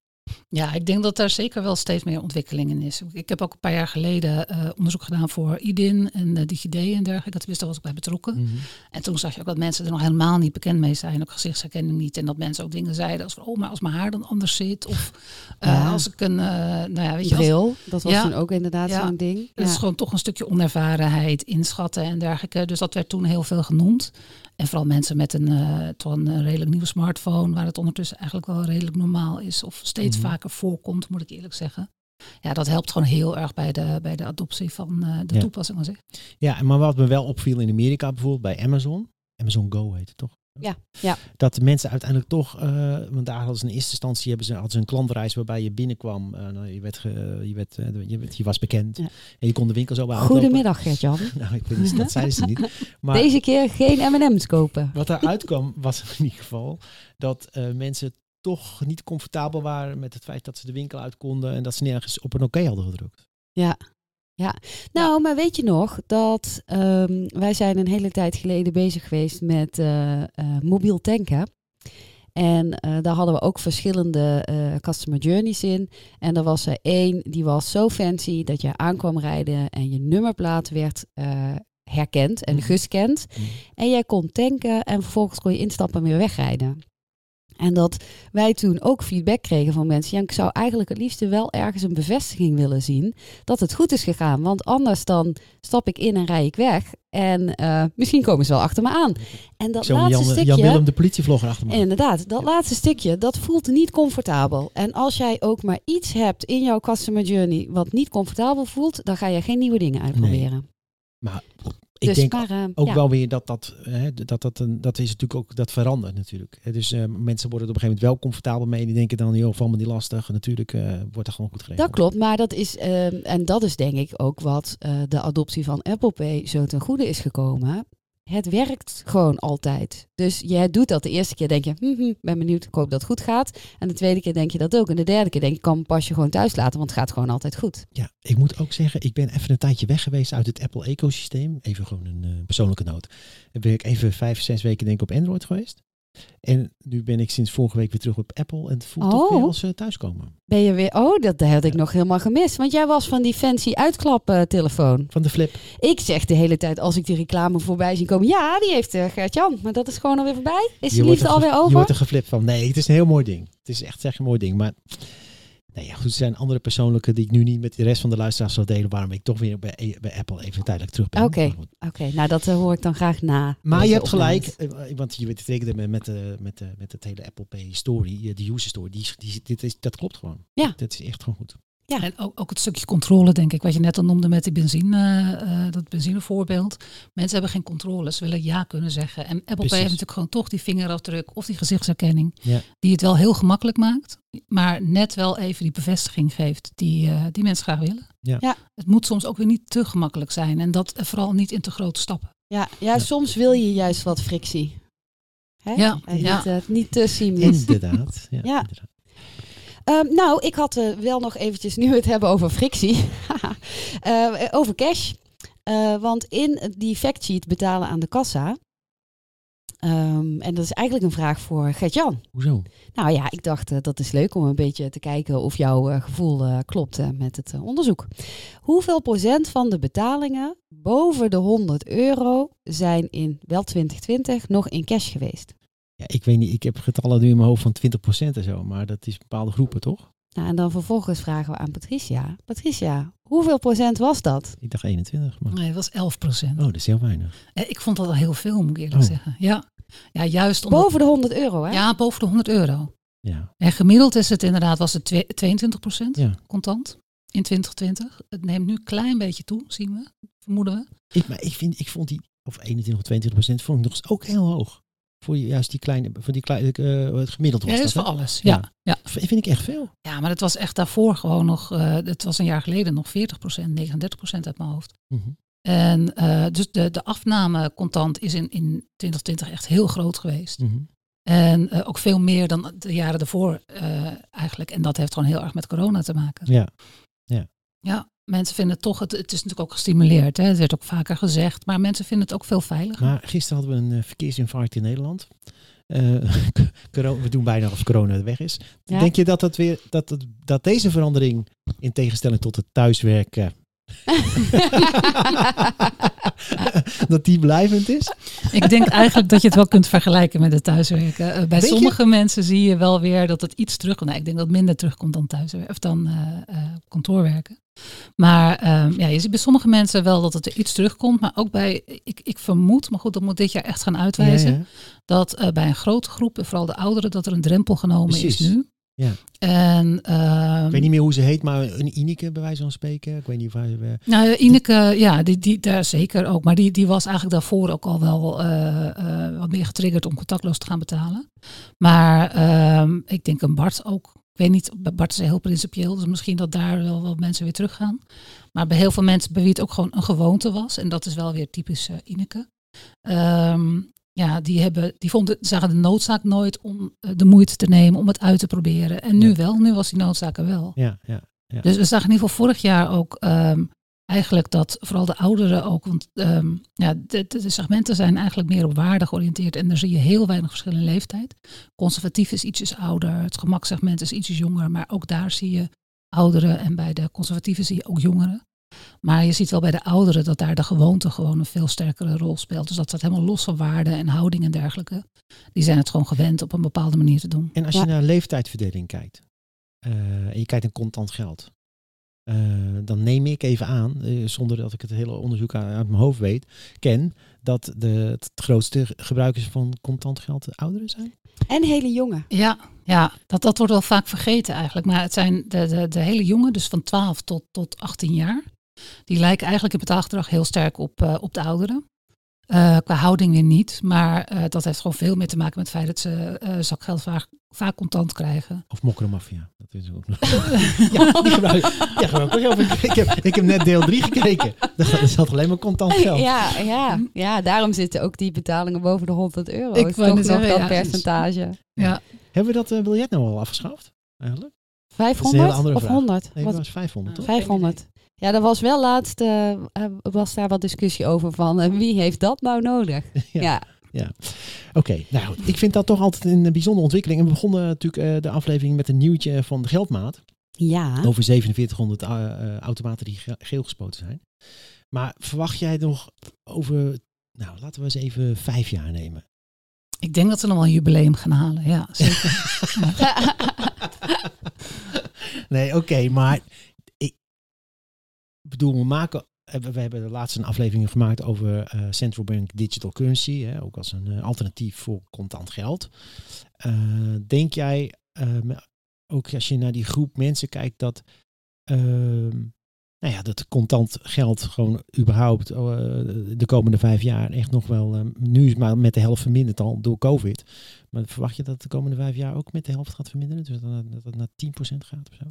Ja, ik denk dat daar zeker wel steeds meer ontwikkeling in is. Ik heb ook een paar jaar geleden eh, onderzoek gedaan voor IDIN en uh, DigiD en dergelijke. Daar was ik bij betrokken. Mhm. En toen zag je ook dat mensen er nog helemaal niet bekend mee zijn. Ook gezichtsherkenning niet. En dat mensen ook dingen zeiden als van, oh, maar als mijn haar dan anders zit. Of [laughs] eh, Ja. als ik een, eh, nou ja, weet je, Bril, dat was Ja. toen ook inderdaad Ja. zo'n ding. het is gewoon toch een stukje onervarenheid, inschatten en dergelijke. Dus dat werd toen heel veel genoemd. En vooral mensen met een, eh, toch een redelijk nieuwe smartphone, waar het ondertussen eigenlijk wel redelijk normaal is. Of steeds Mhm. vaker voorkomt, moet ik eerlijk zeggen. Ja, dat helpt gewoon heel erg bij de, bij de adoptie van eh, de Ja. toepassing aan zich. Ja, maar wat me wel opviel in Amerika bijvoorbeeld bij Amazon, Amazon Go heet het toch? Ja, ja. Dat de mensen uiteindelijk toch, eh, want daar hadden ze in eerste instantie hebben ze, hadden ze een klantreis waarbij je binnenkwam. eh, nou, je, werd ge- je, werd, je, werd- je was bekend Ja. en je kon de winkel zo bij. Goedemiddag Gert-Jan. [laughs] Nou, ik weet niet, dat zeiden ze niet. [laughs] Maar Deze keer geen M&M's kopen. wat eruit kwam was in ieder geval dat mensen toch niet comfortabel waren met het feit dat ze de winkel uit konden en dat ze nergens op een oké hadden gedrukt. Nou, maar weet je nog dat ehm, wij zijn een hele tijd geleden bezig geweest met eh, eh, mobiel tanken. En eh, daar hadden we ook verschillende eh, customer journeys in. En er was er één die was zo fancy dat je aankwam rijden en je nummerplaat werd herkend en Mhm. gescand. Mhm. En jij kon tanken en vervolgens kon je instappen en weer wegrijden. En dat wij toen ook feedback kregen van mensen. Ja, ik zou eigenlijk het liefste wel ergens een bevestiging willen zien dat het goed is gegaan. Want anders dan stap ik in en rij ik weg. En eh, misschien komen ze wel achter me aan. En dat laatste Jan, stukje... Jan Willem de politievlogger achter me. Inderdaad, dat laatste stukje, dat voelt niet comfortabel. En als jij ook maar iets hebt in jouw customer journey wat niet comfortabel voelt, dan ga je geen nieuwe dingen uitproberen. Maar ik dus denk maar, eh, ook ja. wel weer dat dat, hè, dat, dat, een, dat is natuurlijk ook, dat verandert natuurlijk. Dus eh, mensen worden er op een gegeven moment wel comfortabel mee. Die denken dan, joh, van me niet lastig. Natuurlijk eh, wordt dat gewoon goed geregeld. Dat klopt, maar dat is, ehm, en dat is denk ik ook wat eh, de adoptie van Apple Pay zo ten goede is gekomen. Het werkt gewoon altijd. Dus jij doet dat de eerste keer, denk je, hm, ben benieuwd, ik hoop dat het goed gaat. En de tweede keer denk je dat ook. En de derde keer denk je, kan mijn pasje gewoon thuis laten, want het gaat gewoon altijd goed. Ja, ik moet ook zeggen, ik ben even een tijdje weg geweest uit het Apple-ecosysteem. Even gewoon een eh, persoonlijke noot. Ben ik even vijf, zes weken denk ik op Android geweest. En nu ben ik sinds vorige week weer terug op Apple. En het voelt toch Oh. weer als eh, thuiskomen. Ben je weer, oh, dat had ik nog helemaal gemist. Want jij was van die fancy uitklaptelefoon. Van de flip. Ik zeg de hele tijd, als ik die reclame voorbij zie komen, ja, die heeft uh, Gert-Jan. Maar dat is gewoon alweer voorbij. Is Je die liefde er alweer ge- Je over? wordt er geflipt van. Nee, het is een heel mooi ding. Het is echt, echt een mooi ding. Maar nee, ja, goed, er zijn andere persoonlijke die ik nu niet met de rest van de luisteraars zal delen. Waarom ik toch weer bij, bij Apple even tijdelijk terug ben. Oké. Oké, nou dat eh, hoor ik dan graag na. Maar je hebt gelijk, opnames. eh, want je weet het met, met, de- met, de- met het hele Apple Pay story, eh, de user story, die, die, dit is, dat klopt gewoon. Ja. Dat is echt gewoon goed. Ja. En ook, ook het stukje controle, denk ik, wat je net al noemde met die benzine, eh, dat benzinevoorbeeld. Mensen hebben geen controle, ze willen ja kunnen zeggen. En Apple Pay heeft natuurlijk gewoon toch die vingerafdruk of die gezichtsherkenning, Ja. die het wel heel gemakkelijk maakt, maar net wel even die bevestiging geeft die, eh, die mensen graag willen. Ja. Ja. Het moet soms ook weer niet te gemakkelijk zijn en dat vooral niet in te grote stappen. Ja, ja, soms wil je juist wat frictie. Hè? Ja, En ja. Niet, eh, niet te seamless. Inderdaad. Ja, [laughs] Ja. inderdaad. Ehm, nou, ik had eh, wel nog eventjes, nu het hebben over frictie, [laughs] eh, over cash. Eh, want in die factsheet betalen aan de kassa. ehm, en dat is eigenlijk een vraag voor Gert-Jan. Hoezo? Nou ja, ik dacht eh, dat is leuk om een beetje te kijken of jouw eh, gevoel eh, klopt eh, met het eh, onderzoek. Hoeveel procent van de betalingen boven de 100 euro zijn in wel 2020 nog in cash geweest? Ja, ik weet niet, ik heb getallen nu in mijn hoofd van 20% en zo, maar dat is bepaalde groepen, toch? Nou, en dan vervolgens vragen we aan Patricia. Patricia, hoeveel procent was dat? Ik dacht 21, maar... Nee, het was 11 procent. Oh, dat is heel weinig. Ik vond dat al heel veel, moet ik eerlijk Oh. zeggen. Ja. ja, juist omdat... Boven de 100 euro, hè? Ja, boven de 100 euro. Ja. En gemiddeld is het inderdaad was het twe- 22 procent ja. contant in 2020. Het neemt nu een klein beetje toe, zien we, vermoeden we. Ik, maar ik, vind, ik vond die, of 21 of 22% vond ik nog ook heel hoog. Voor die- juist die kleine, voor die kleine, eh, het gemiddeld was Ja, dat is voor alles. Ja. Ja, ja. Vind ik echt veel. ja, maar het was echt daarvoor gewoon nog, eh het was een jaar geleden nog 40 procent, 39 procent uit mijn hoofd. Mhm. En eh, dus de, de afname contant is in, in 2020 echt heel groot geweest. Mhm. En ook veel meer dan de jaren daarvoor eigenlijk. En dat heeft gewoon heel erg met corona te maken. Ja. Ja, mensen vinden het toch, het, het is natuurlijk ook gestimuleerd. Hè? Het werd ook vaker gezegd. Maar mensen vinden het ook veel veiliger. Maar gisteren hadden we een eh, verkeersinfarct in Nederland. Eh, [laughs] we doen bijna alsof corona weg is. Ja. Denk je dat, dat, weer, dat, het, dat deze verandering, in tegenstelling tot het thuiswerken, [laughs] dat die blijvend is? Ik denk eigenlijk dat je het wel kunt vergelijken met het thuiswerken. Eh, bij Denk je? sommige mensen zie je wel weer dat het iets terugkomt. Nou, ik denk dat het minder terugkomt dan thuiswerken of dan eh, eh, kantoorwerken. Maar ehm, ja, je ziet bij sommige mensen wel dat het er iets terugkomt. Maar ook bij, ik, ik vermoed, maar goed, dat moet dit jaar echt gaan uitwijzen. Ja, ja. Dat bij een grote groep, en vooral de ouderen, dat er een drempel genomen Precies. is nu. Ja. En ehm, Ik weet niet meer hoe ze heet, maar een Ineke bij wijze van spreken. Ik weet niet of hij... eh, Nou, Ineke, ja, die, die, daar zeker ook. Maar die, die was eigenlijk daarvoor ook al wel eh, eh, wat meer getriggerd om contactloos te gaan betalen. Maar ehm, ik denk een Bart ook. Ik weet niet, Bart is heel principieel, dus misschien dat daar wel wat mensen weer teruggaan. Maar bij heel veel mensen bij wie het ook gewoon een gewoonte was. En dat is wel weer typisch Ineke. Ehm, ja, die, hebben, die vonden, zagen de noodzaak nooit om eh, de moeite te nemen om het uit te proberen. En nu Ja. wel, nu was die noodzaak er wel. ja, ja. Ja. Dus we zagen in ieder geval vorig jaar ook ehm, eigenlijk dat vooral de ouderen ook, want ehm, ja, de, de, de segmenten zijn eigenlijk meer op waarde georiënteerd en daar zie je heel weinig verschil in leeftijd. Conservatief is ietsjes ouder, het gemaksegment is ietsjes jonger, maar ook daar zie je ouderen en bij de conservatieven zie je ook jongeren. Maar je ziet wel bij de ouderen dat daar de gewoonte gewoon een veel sterkere rol speelt. Dus dat staat helemaal los van waarde en houding en dergelijke. Die zijn het gewoon gewend op een bepaalde manier te doen. En als Ja. je naar leeftijdsverdeling kijkt, eh, en je kijkt naar contant geld, eh, dan neem ik even aan, eh, zonder dat ik het hele onderzoek uit, uit mijn hoofd weet, ken, dat de, het grootste gebruikers van contant geld de ouderen zijn. En hele jongen. Ja, ja dat, dat wordt wel vaak vergeten eigenlijk. Maar het zijn de, de, de hele jongen, dus van 12 tot, tot 18 jaar. Die lijken eigenlijk in betaalgedrag heel sterk op, eh, op de ouderen. Eh, qua houding weer niet. Maar eh, dat heeft gewoon veel meer te maken met het feit dat ze eh, zakgeld vaak, vaak contant krijgen. Of mokkermafia. Dat is ook nog. [laughs] ja, die gebruik, ja, gebruik ik ik, heb, ik heb net deel 3 gekeken. Daar zat alleen maar contant geld. Ja, ja, ja, daarom zitten ook die betalingen boven de 100 euro. Ik net nog zeggen, dat ja. percentage. Ja, Hebben we dat biljet nou al afgeschaft? Eigenlijk? is een hele 500 andere of vraag. 100? Nee, Wat- dat was 500, toch? 500. Ja, er was wel laatst eh, eh, was daar wat discussie over van eh, wie heeft dat nou nodig? [laughs] Ja. Ja, Oké, nou. Ik vind dat toch altijd een bijzondere ontwikkeling. En we begonnen natuurlijk eh, de aflevering met een nieuwtje van de geldmaat. ja. Over 4700 eh, eh, automaten die ge- geel gespoten zijn. Maar verwacht jij nog over, nou laten we eens even vijf jaar nemen. ik denk dat ze nog wel een jubileum gaan halen. Ja, zeker. [laughs] [laughs] nee, oké, maar bedoel, we maken, eh, we hebben de laatste afleveringen gemaakt over eh, central bank digital currency, hè, ook als een eh, alternatief voor contant geld. Denk jij, ehm, ook als je naar die groep mensen kijkt, dat, ehm, nou ja, dat contant geld gewoon überhaupt eh, de komende vijf jaar echt nog wel, eh, nu is maar met de helft verminderd al door COVID. Maar verwacht je dat de komende vijf jaar ook met de helft gaat verminderen? Dus dat dat het naar 10% gaat of zo?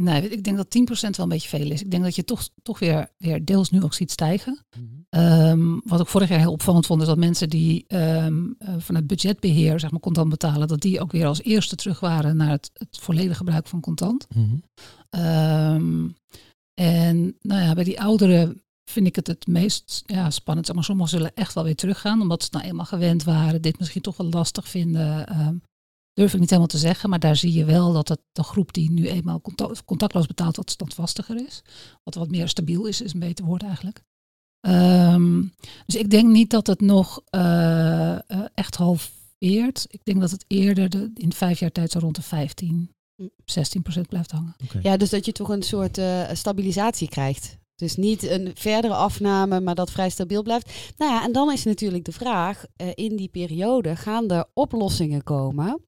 Nee, ik denk dat 10% wel een beetje veel is. Ik denk dat je toch, toch weer, weer deels nu ook ziet stijgen. Mhm. Ehm, wat ik vorig jaar heel opvallend vond, is dat mensen die ehm, eh, vanuit budgetbeheer zeg maar, contant betalen, dat die ook weer als eerste terug waren naar het, het volledige gebruik van contant. Mhm. Ehm, en nou ja, bij die ouderen vind ik het het meest ja, spannend. Zeg maar sommigen zullen echt wel weer teruggaan, omdat ze nou eenmaal gewend waren, dit misschien toch wel lastig vinden. Durf ik niet helemaal te zeggen, maar daar zie je wel dat het, de groep die nu eenmaal contact, contactloos betaalt, wat standvastiger is. Wat wat meer stabiel is, is een beter woord eigenlijk. Ehm, dus ik denk niet dat het nog eh, eh, echt halveert. Ik denk dat het eerder de, in vijf jaar tijd zo rond de 15, 16 procent blijft hangen. Ja, dus dat je toch een soort eh, stabilisatie krijgt. Dus niet een verdere afname, maar dat vrij stabiel blijft. Nou ja, en dan is natuurlijk de vraag, eh, in die periode gaan er oplossingen komen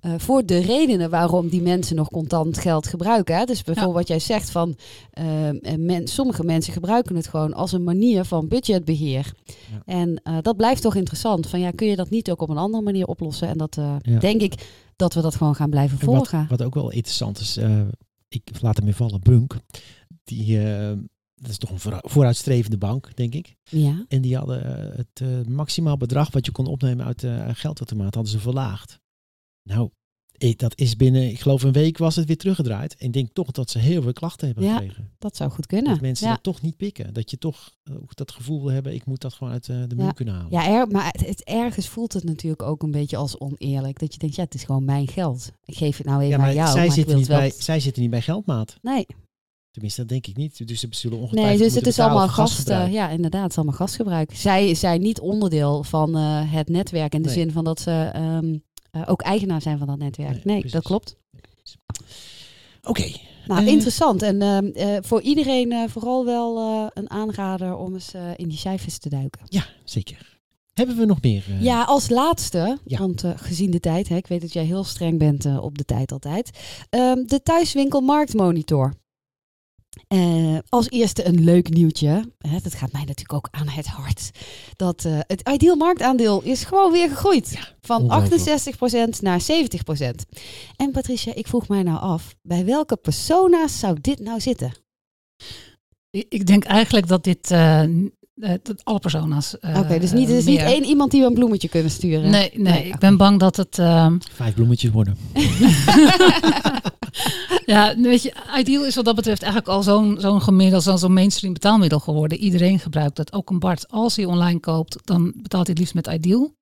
eh, voor de redenen waarom die mensen nog contant geld gebruiken. Hè? Dus bijvoorbeeld wat jij zegt van, eh, men, sommige mensen gebruiken het gewoon als een manier van budgetbeheer. Ja. En dat blijft toch interessant. Van ja, kun je dat niet ook op een andere manier oplossen? En dat Ja. denk ik dat we dat gewoon gaan blijven wat, volgen. wat ook wel interessant is, ik laat hem weer vallen, Bunk. Die, dat is toch een vooru- vooruitstrevende bank, denk ik. Ja. En die hadden eh, het eh, maximaal bedrag wat je kon opnemen uit de geldautomaat, hadden ze verlaagd. Nou, ik, dat is binnen, ik geloof een week was het weer teruggedraaid. En ik denk toch dat ze heel veel klachten hebben Ja. gekregen. Dat zou goed kunnen. Dat mensen ja. dat toch niet pikken. Dat je toch eh, ook dat gevoel wil hebben, ik moet dat gewoon uit eh, de muur Ja. kunnen halen. Ja, er, maar het, het- ergens voelt het natuurlijk ook een beetje als oneerlijk. Dat je denkt, ja, het is gewoon mijn geld. Ik geef het nou even aan jou. zij, maar zitten niet wel... bij, zij zitten niet bij geldmaat. Nee, Tenminste, dat denk ik niet. Dus ze zullen ongetwijfeld nee dus het is allemaal voor gast... gasgebruik. eh, ja, inderdaad, het is allemaal gastgebruik. Zij zijn niet onderdeel van eh, het netwerk in de Nee. zin van dat ze ehm, eh, ook eigenaar zijn van dat netwerk. Nee, dat klopt. Oké, Nou, Eh. interessant. En ehm, eh, voor iedereen vooral wel een aanrader om eens in die cijfers te duiken. ja, zeker. Hebben we nog meer? Ja, als laatste, Ja. want gezien de tijd, hè, ik weet dat jij heel streng bent op de tijd altijd. Ehm, de thuiswinkel Marktmonitor. Eh, als eerste een leuk nieuwtje. Hè, dat gaat mij natuurlijk ook aan het hart. Dat eh, het ideal marktaandeel is gewoon weer gegroeid. van ongelooflijk. 68% naar 70%. En Patricia, ik vroeg mij nou af, bij welke persona's zou dit nou zitten? Ik ik denk eigenlijk dat dit eh, dat alle persona's. eh, Oké, dus niet, is niet één iemand die we een bloemetje kunnen sturen. Nee, nee, Nee, ik ben bang dat het. ehm, Vijf bloemetjes worden. [laughs] ja, weet je, Ideal is wat dat betreft eigenlijk al zo'n zo'n gemiddeld, zo'n zo'n mainstream betaalmiddel geworden. Iedereen gebruikt dat. Ook een Bart, als hij online koopt, dan betaalt hij het liefst met Ideal.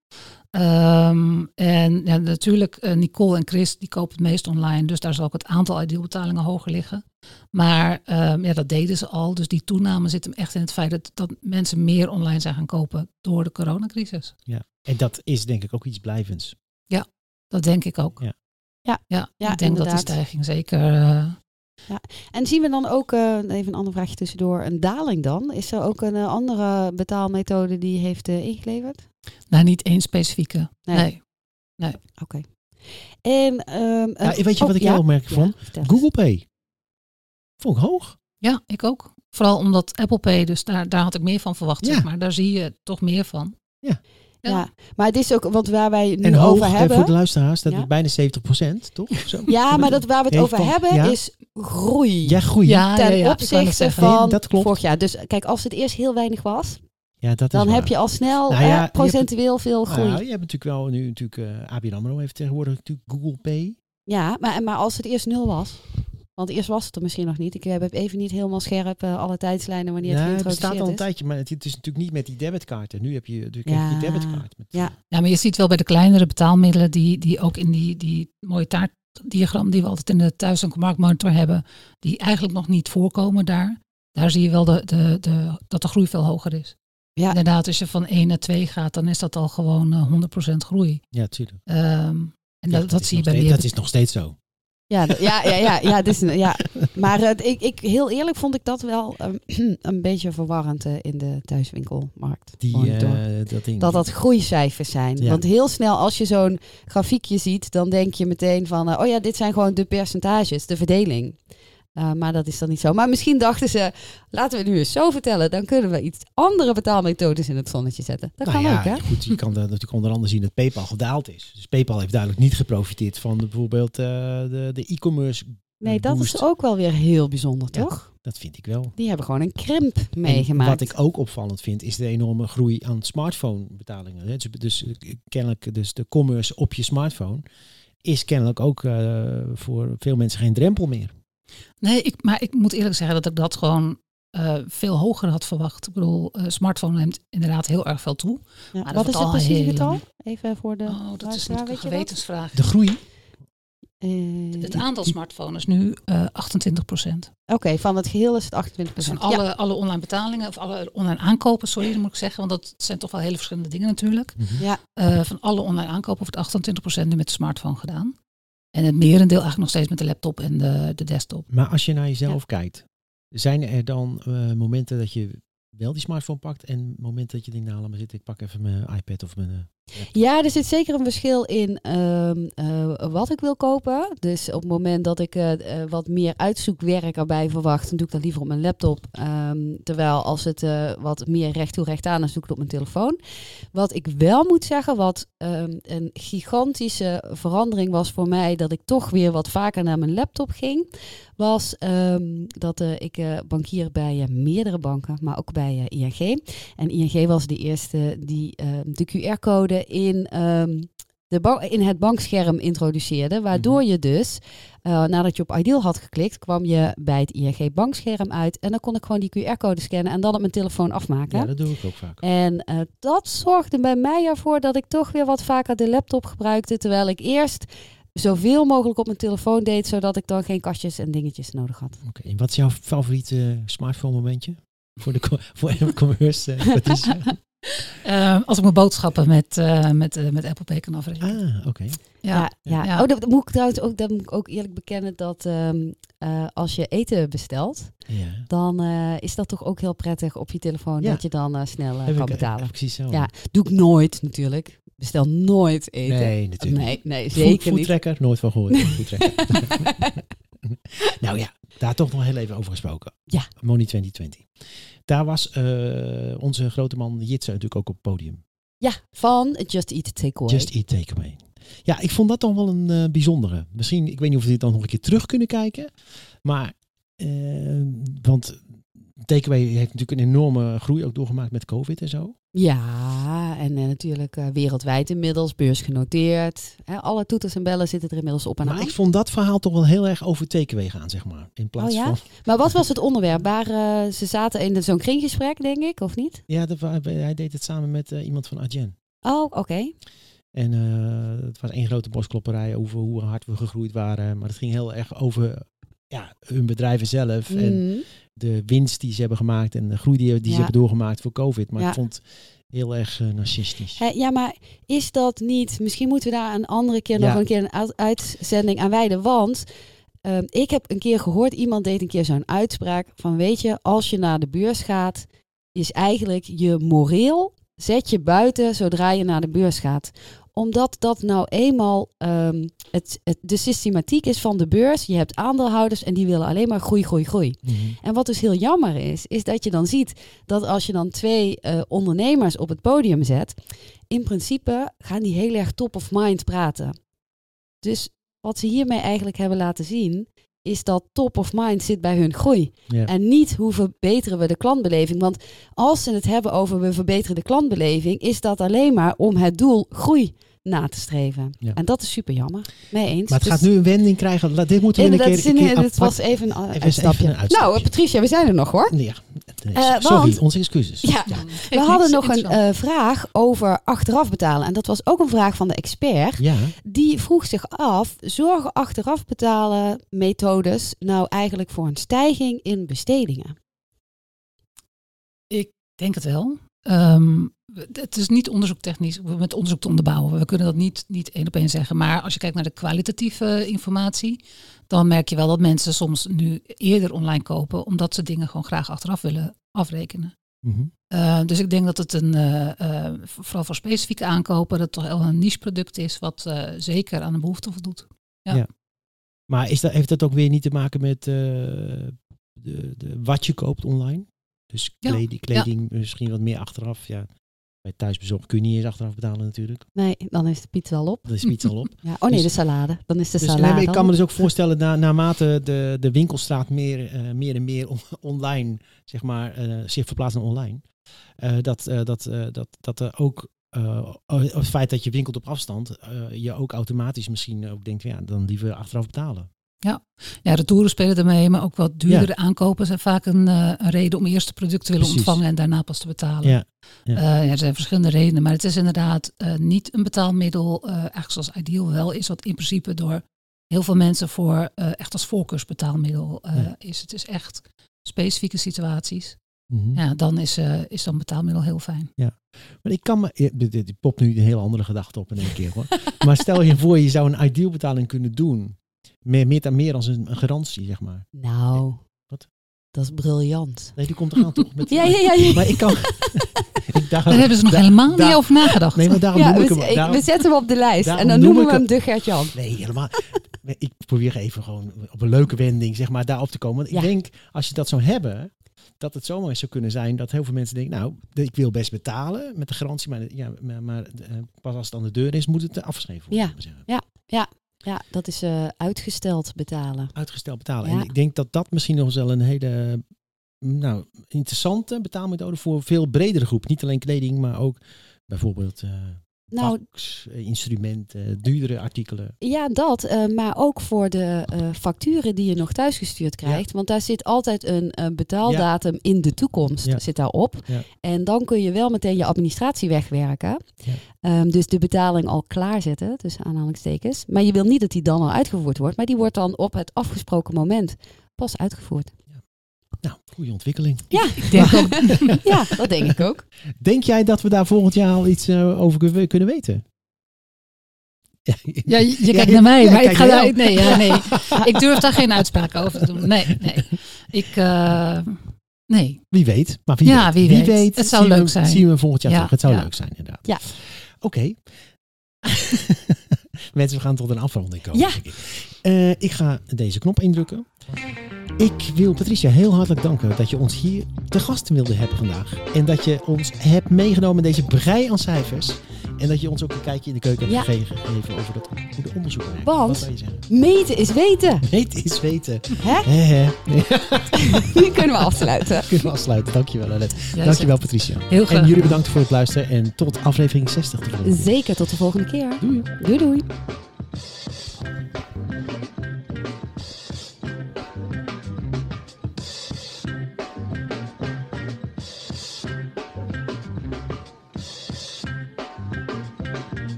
Ehm, en ja, natuurlijk, eh, Nicole en Chris, die kopen het meest online. Dus daar zal ook het aantal Ideal betalingen hoger liggen. Maar ehm, ja, dat deden ze al. Dus die toename zit hem echt in het feit dat, dat mensen meer online zijn gaan kopen door de coronacrisis. En dat is denk ik ook iets blijvends. Dat denk ik ook. Ja. Ja. ja, Ja, ik denk dat die stijging zeker. Eh, En zien we dan ook, eh, even een ander vraagje tussendoor, een daling dan? Is er ook een eh, andere betaalmethode die heeft eh, ingeleverd? nou, niet één specifieke. Nee. Nee. Oké. En, ehm, Ja, weet je oh, wat ik ja? heel opmerkelijk Ja, vond? vertel eens. Google Pay. Vond ik hoog. Ja, ik ook. Vooral omdat Apple Pay, dus daar, daar had ik meer van verwacht. Ja. Zeg maar daar zie je toch meer van. Ja. Ja. maar het is ook, want waar wij het nu En hoog over hebben... voor de luisteraars, dat Ja. is bijna 70% toch? Of zo? Ja, maar dat waar we het over van- hebben ja. is groei. Ja, groei. Ja, ten opzichte van Nee, dat klopt. vorig jaar. Dus kijk, als het eerst heel weinig was, Ja, dat is dan waar. heb je al snel Nou ja, eh, hebt- procentueel veel groei. Nou, je hebt natuurlijk wel nu natuurlijk eh ABN AMRO heeft tegenwoordig natuurlijk Google Pay. Ja, maar, maar als het eerst nul was. Want eerst was het er misschien nog niet. Ik heb even niet helemaal scherp eh, alle tijdslijnen wanneer het Ja, het geïntroduceerd al een is. tijdje, maar het, het is natuurlijk niet met die debitkaarten. Nu heb je natuurlijk Ja. je debitkaart. Met, Ja. Ja, maar je ziet wel bij de kleinere betaalmiddelen die, die ook in die, die mooie taartdiagram die we altijd in de thuis- en marktmonitor hebben, die eigenlijk nog niet voorkomen daar. Daar zie je wel de, de, de, dat de groei veel hoger is. Ja. Inderdaad, als je van 1 naar 2 gaat, dan is dat al gewoon eh, 100% groei. Ja, tuurlijk. Ehm, en Ja, dat, dat is zie je bij steeds- meer Dat is nog steeds zo. Ja, ja, ja, ja, ja, ja. maar ik, ik, heel eerlijk vond ik dat wel ehm, [clears throat] een beetje verwarrend eh, in de thuiswinkelmarkt. Die, eh, dat ding. dat dat groeicijfers zijn. Ja. Want heel snel als je zo'n grafiekje ziet, dan denk je meteen van, eh, oh ja, dit zijn gewoon de percentages, de verdeling. Uh, maar dat is dan niet zo. Maar misschien dachten ze, laten we het nu eens zo vertellen, dan kunnen we iets andere betaalmethodes in het zonnetje zetten. Dat Nou kan ja, ook, hè? Goed, je kan natuurlijk onder andere zien dat PayPal gedaald is. Dus PayPal heeft duidelijk niet geprofiteerd van de, bijvoorbeeld eh, de, de e-commerce Nee, eh, dat boost. is ook wel weer heel bijzonder, Ja. toch? Dat vind ik wel. Die hebben gewoon een krimp En meegemaakt. wat ik ook opvallend vind, is de enorme groei aan smartphone betalingen. hè. Dus, dus eh, kennelijk, dus de commerce op je smartphone is kennelijk ook eh, voor veel mensen geen drempel meer. Nee, ik, maar ik moet eerlijk zeggen dat ik dat gewoon eh, veel hoger had verwacht. Ik bedoel, eh, smartphone neemt inderdaad heel erg veel toe. Ja, dat Wat is het al precies heel getal? Even voor de Oh, dat is een dat? gewetensvraag. De groei, Eh, Het aantal smartphones is nu eh 28 procent. Oké, van het geheel is het 28% Dus van alle, alle online betalingen, of alle online aankopen, sorry, moet ik zeggen. Want dat zijn toch wel hele verschillende dingen natuurlijk. Mhm. Ja. Eh, van alle online aankopen wordt 28 procent nu met de smartphone gedaan. En het merendeel eigenlijk nog steeds met de laptop en de, de desktop. Maar als je naar jezelf kijkt, zijn er dan eh, momenten dat je wel die smartphone pakt en momenten dat je denkt, nou laat maar zitten, ik pak even mijn iPad of mijn... Ja, er zit zeker een verschil in ehm, eh, wat ik wil kopen. Dus op het moment dat ik eh, eh, wat meer uitzoekwerk erbij verwacht, dan doe ik dat liever op mijn laptop. Ehm, terwijl als het wat meer recht toe recht aan doe ik het op mijn telefoon. Wat ik wel moet zeggen, wat ehm, een gigantische verandering was voor mij, dat ik toch weer wat vaker naar mijn laptop ging, was dat ik bankier bij meerdere banken, maar ook bij ING. En ING was de eerste die de QR-code in, ehm, de in het bankscherm introduceerde. Waardoor je dus, eh, nadat je op Ideal had geklikt, kwam je bij het ING bankscherm uit. En dan kon ik gewoon die QR-code scannen en dan op mijn telefoon afmaken. ja, dat doe ik ook vaak. En eh, dat zorgde bij mij ervoor dat ik toch weer wat vaker de laptop gebruikte. Terwijl ik eerst zoveel mogelijk op mijn telefoon deed, zodat ik dan geen kastjes en dingetjes nodig had. Oké, wat is jouw favoriete smartphone momentje? Voor de [laughs] voor commerce, eh, [laughs] Eh, als ik mijn boodschappen met, eh, met, eh, met Apple Pay kan afrekenen. Ah, oké. Ja. Ja, ja. Ja. Oh, dat, moet ik trouwens ook, dat moet ik ook eerlijk bekennen dat ehm, eh, als je eten bestelt, Ja. dan eh, is dat toch ook heel prettig op je telefoon Ja. dat je dan eh, snel kan ik, betalen. heb ik precies zo. Ja, doe ik nooit natuurlijk. Bestel nooit eten. Nee, natuurlijk. nee, nee, zeker niet. Foodtracker, nooit van gehoord. [laughs] Nou ja, daar toch nog heel even over gesproken. Ja. Money 2020. Daar was eh, onze grote man Jitse natuurlijk ook op het podium. Ja, van Just Eat Takeaway. Just Eat Takeaway. Ja, ik vond dat toch wel een eh, bijzondere. Misschien, ik weet niet of we dit dan nog een keer terug kunnen kijken. Maar, eh, want Takeaway heeft natuurlijk een enorme groei ook doorgemaakt met COVID en zo. Ja, en eh, natuurlijk eh, wereldwijd inmiddels, beursgenoteerd. Hè, alle toeters en bellen zitten er inmiddels op en Maar aan. ik vond dat verhaal toch wel heel erg over Takeaway gaan, zeg maar. In plaats Oh ja? van... Maar wat was het onderwerp? Waar, eh, ze zaten in zo'n kringgesprek, denk ik, of niet? Ja, dat, hij deed het samen met iemand van Adyen. Oh, oké. En het was één grote bosklopperij over hoe hard we gegroeid waren. Maar het ging heel erg over ja, hun bedrijven zelf. En Mhm. De winst die ze hebben gemaakt en de groei die, die Ja. ze hebben doorgemaakt voor COVID. Maar Ja. ik vond heel erg eh, narcistisch. Ja, maar is dat niet... Misschien moeten we daar een andere keer Ja. nog een keer een uit- uitzending aan wijden. Want ehm, ik heb een keer gehoord, iemand deed een keer zo'n uitspraak van... Weet je, als je naar de beurs gaat, is eigenlijk je moreel... Zet je buiten zodra je naar de beurs gaat. Omdat dat nou eenmaal ehm, het, het, de systematiek is van de beurs. Je hebt aandeelhouders en die willen alleen maar groei, groei, groei. Mhm. En wat dus heel jammer is, is dat je dan ziet dat als je dan twee eh, ondernemers op het podium zet, in principe gaan die heel erg top of mind praten. Dus wat ze hiermee eigenlijk hebben laten zien, is dat top of mind zit bij hun groei. Ja. En niet hoe verbeteren we de klantbeleving. Want als ze het hebben over we verbeteren de klantbeleving, is dat alleen maar om het doel groei na te streven. Ja. En dat is super jammer. Mee eens. Maar het Dus- gaat nu een wending krijgen. Dit moeten we een Inderdaad, keer, een zin keer in, het apart- was even een even uitstapje. een uitstapje. Nou, Patricia, we zijn er nog hoor. Ja, nee, Eh, sorry, want- onze excuses. Ja, ja. We hadden nog een eh, vraag over achteraf betalen. En dat was ook een vraag van de expert. Ja, Die vroeg zich af, zorgen achteraf betalen methodes nou eigenlijk voor een stijging in bestedingen? Ik denk het wel. Ehm, het is niet onderzoektechnisch, met onderzoek te onderbouwen. We kunnen dat niet, niet één op één zeggen. Maar als je kijkt naar de kwalitatieve informatie, dan merk je wel dat mensen soms nu eerder online kopen, omdat ze dingen gewoon graag achteraf willen afrekenen. Mhm. Uh, dus ik denk dat het een, uh, uh, vooral voor specifieke aankopen, dat het toch wel een niche product is, wat zeker aan de behoefte voldoet. Ja. Ja. Maar is dat, heeft dat ook weer niet te maken met de, de, wat je koopt online? Dus kleding, kleding misschien wat meer achteraf. Ja. Bij thuisbezorgd kun je niet eens achteraf betalen natuurlijk. Nee, dan is de pizza al op. Dat is iets al op. [laughs] Ja. Oh nee, Dus- de salade. Dan is de Dus, salade. nee, ik kan me dus ook voorstellen, na, naarmate de, de winkelstraat meer, eh, meer en meer on- [laughs] online, zeg maar, eh, zich verplaatst naar online, eh, dat, eh, dat, eh, dat, dat er ook eh, het feit dat je winkelt op afstand, eh, je ook automatisch misschien ook denkt, ja, dan liever achteraf betalen. Ja, retouren spelen ermee, maar ook wat duurdere aankopen zijn vaak een, eh, een reden om eerst het product te willen Precies. ontvangen en daarna pas te betalen. Ja, ja. Eh, ja, er zijn verschillende redenen, maar het is inderdaad eh, niet een betaalmiddel, eigenlijk zoals Ideal wel is, wat in principe door heel veel mensen voor echt als voorkeursbetaalmiddel Ja. is. Het is echt specifieke situaties. Mhm. Ja, dan is, is dan betaalmiddel heel fijn. Maar ik kan me, ja, dit, popt nu een hele andere gedachte op in één keer hoor. [laughs] maar stel je voor, je zou een ideal betaling kunnen doen. Meer, meer dan meer als een, een garantie, zeg maar. Nou, Wat? dat is briljant. Nee, die komt er aan toch? [laughs] Met, Ja, ja, ja. ja. Maar ik kan. [laughs] ik dacht, Daar hebben ze nog daar- helemaal niet over nagedacht. Nee, maar daarom Ja, noem ik we, hem. daarom- we zetten hem op de lijst. En dan noem noemen we ik hem de Gert-Jan. Nee, helemaal. Ik probeer even gewoon op een leuke wending, zeg maar, daarop te komen. Want Ja. ik denk, als je dat zou hebben, dat het zomaar zou kunnen zijn dat heel veel mensen denken, nou, ik wil best betalen met de garantie, maar, ja, maar, maar eh, pas als het aan de deur is, moet het afgeschreven worden. Ja. we zeggen. Ja, dat is eh, uitgesteld betalen. Uitgesteld betalen. Ja. En ik denk dat dat misschien nog wel een hele nou, interessante betaalmethode voor veel bredere groep. Niet alleen kleding, maar ook bijvoorbeeld eh Nou, eh, instrumenten, duurdere artikelen. Ja, dat. eh, maar ook voor de eh, facturen die je nog thuisgestuurd krijgt. Want daar zit altijd een betaaldatum in de toekomst Ja. zit daarop. Ja. En dan kun je wel meteen je administratie wegwerken. Ehm, dus de betaling al klaarzetten, tussen aanhalingstekens. Maar je wil niet dat die dan al uitgevoerd wordt. Maar die wordt dan op het afgesproken moment pas uitgevoerd. Nou, goede ontwikkeling. Ja, Ik denk ook, [laughs] ja dat denk ik ook. Denk jij dat we daar volgend jaar al iets eh, over kun- kunnen weten? Ja, ja, je, Ja, kijkt naar mij, ja, maar ik ga daar, nee, ja, nee. [laughs] Ik durf daar geen uitspraak over te doen. Nee, nee. Ik, eh, nee. Wie weet. Maar wie Ja, weet. wie weet. Het zou zien we- leuk zijn. Zien we volgend jaar Ja, terug. Het zou leuk zijn, inderdaad. Ja. Oké. [laughs] Mensen, we gaan tot een afronding komen. Ja. ik. Eh, ik ga deze knop indrukken. Ik wil Patricia heel hartelijk danken dat je ons hier te gast wilde hebben vandaag. En dat je ons hebt meegenomen in deze brei aan cijfers. En dat je ons ook een kijkje in de keuken hebt Ja. gegeven, over dat goede onderzoek. Want-? Meten is weten. Weet is weten. Hè? Hè, hè. [laughs] Nu kunnen we afsluiten. [laughs] Kunnen we afsluiten. Dankjewel, Annette. Dankjewel, Patricia. Heel graag. En jullie bedankt voor het luisteren. En tot aflevering 60 te volgen. Zeker tot de volgende keer. Doei. Doei doei.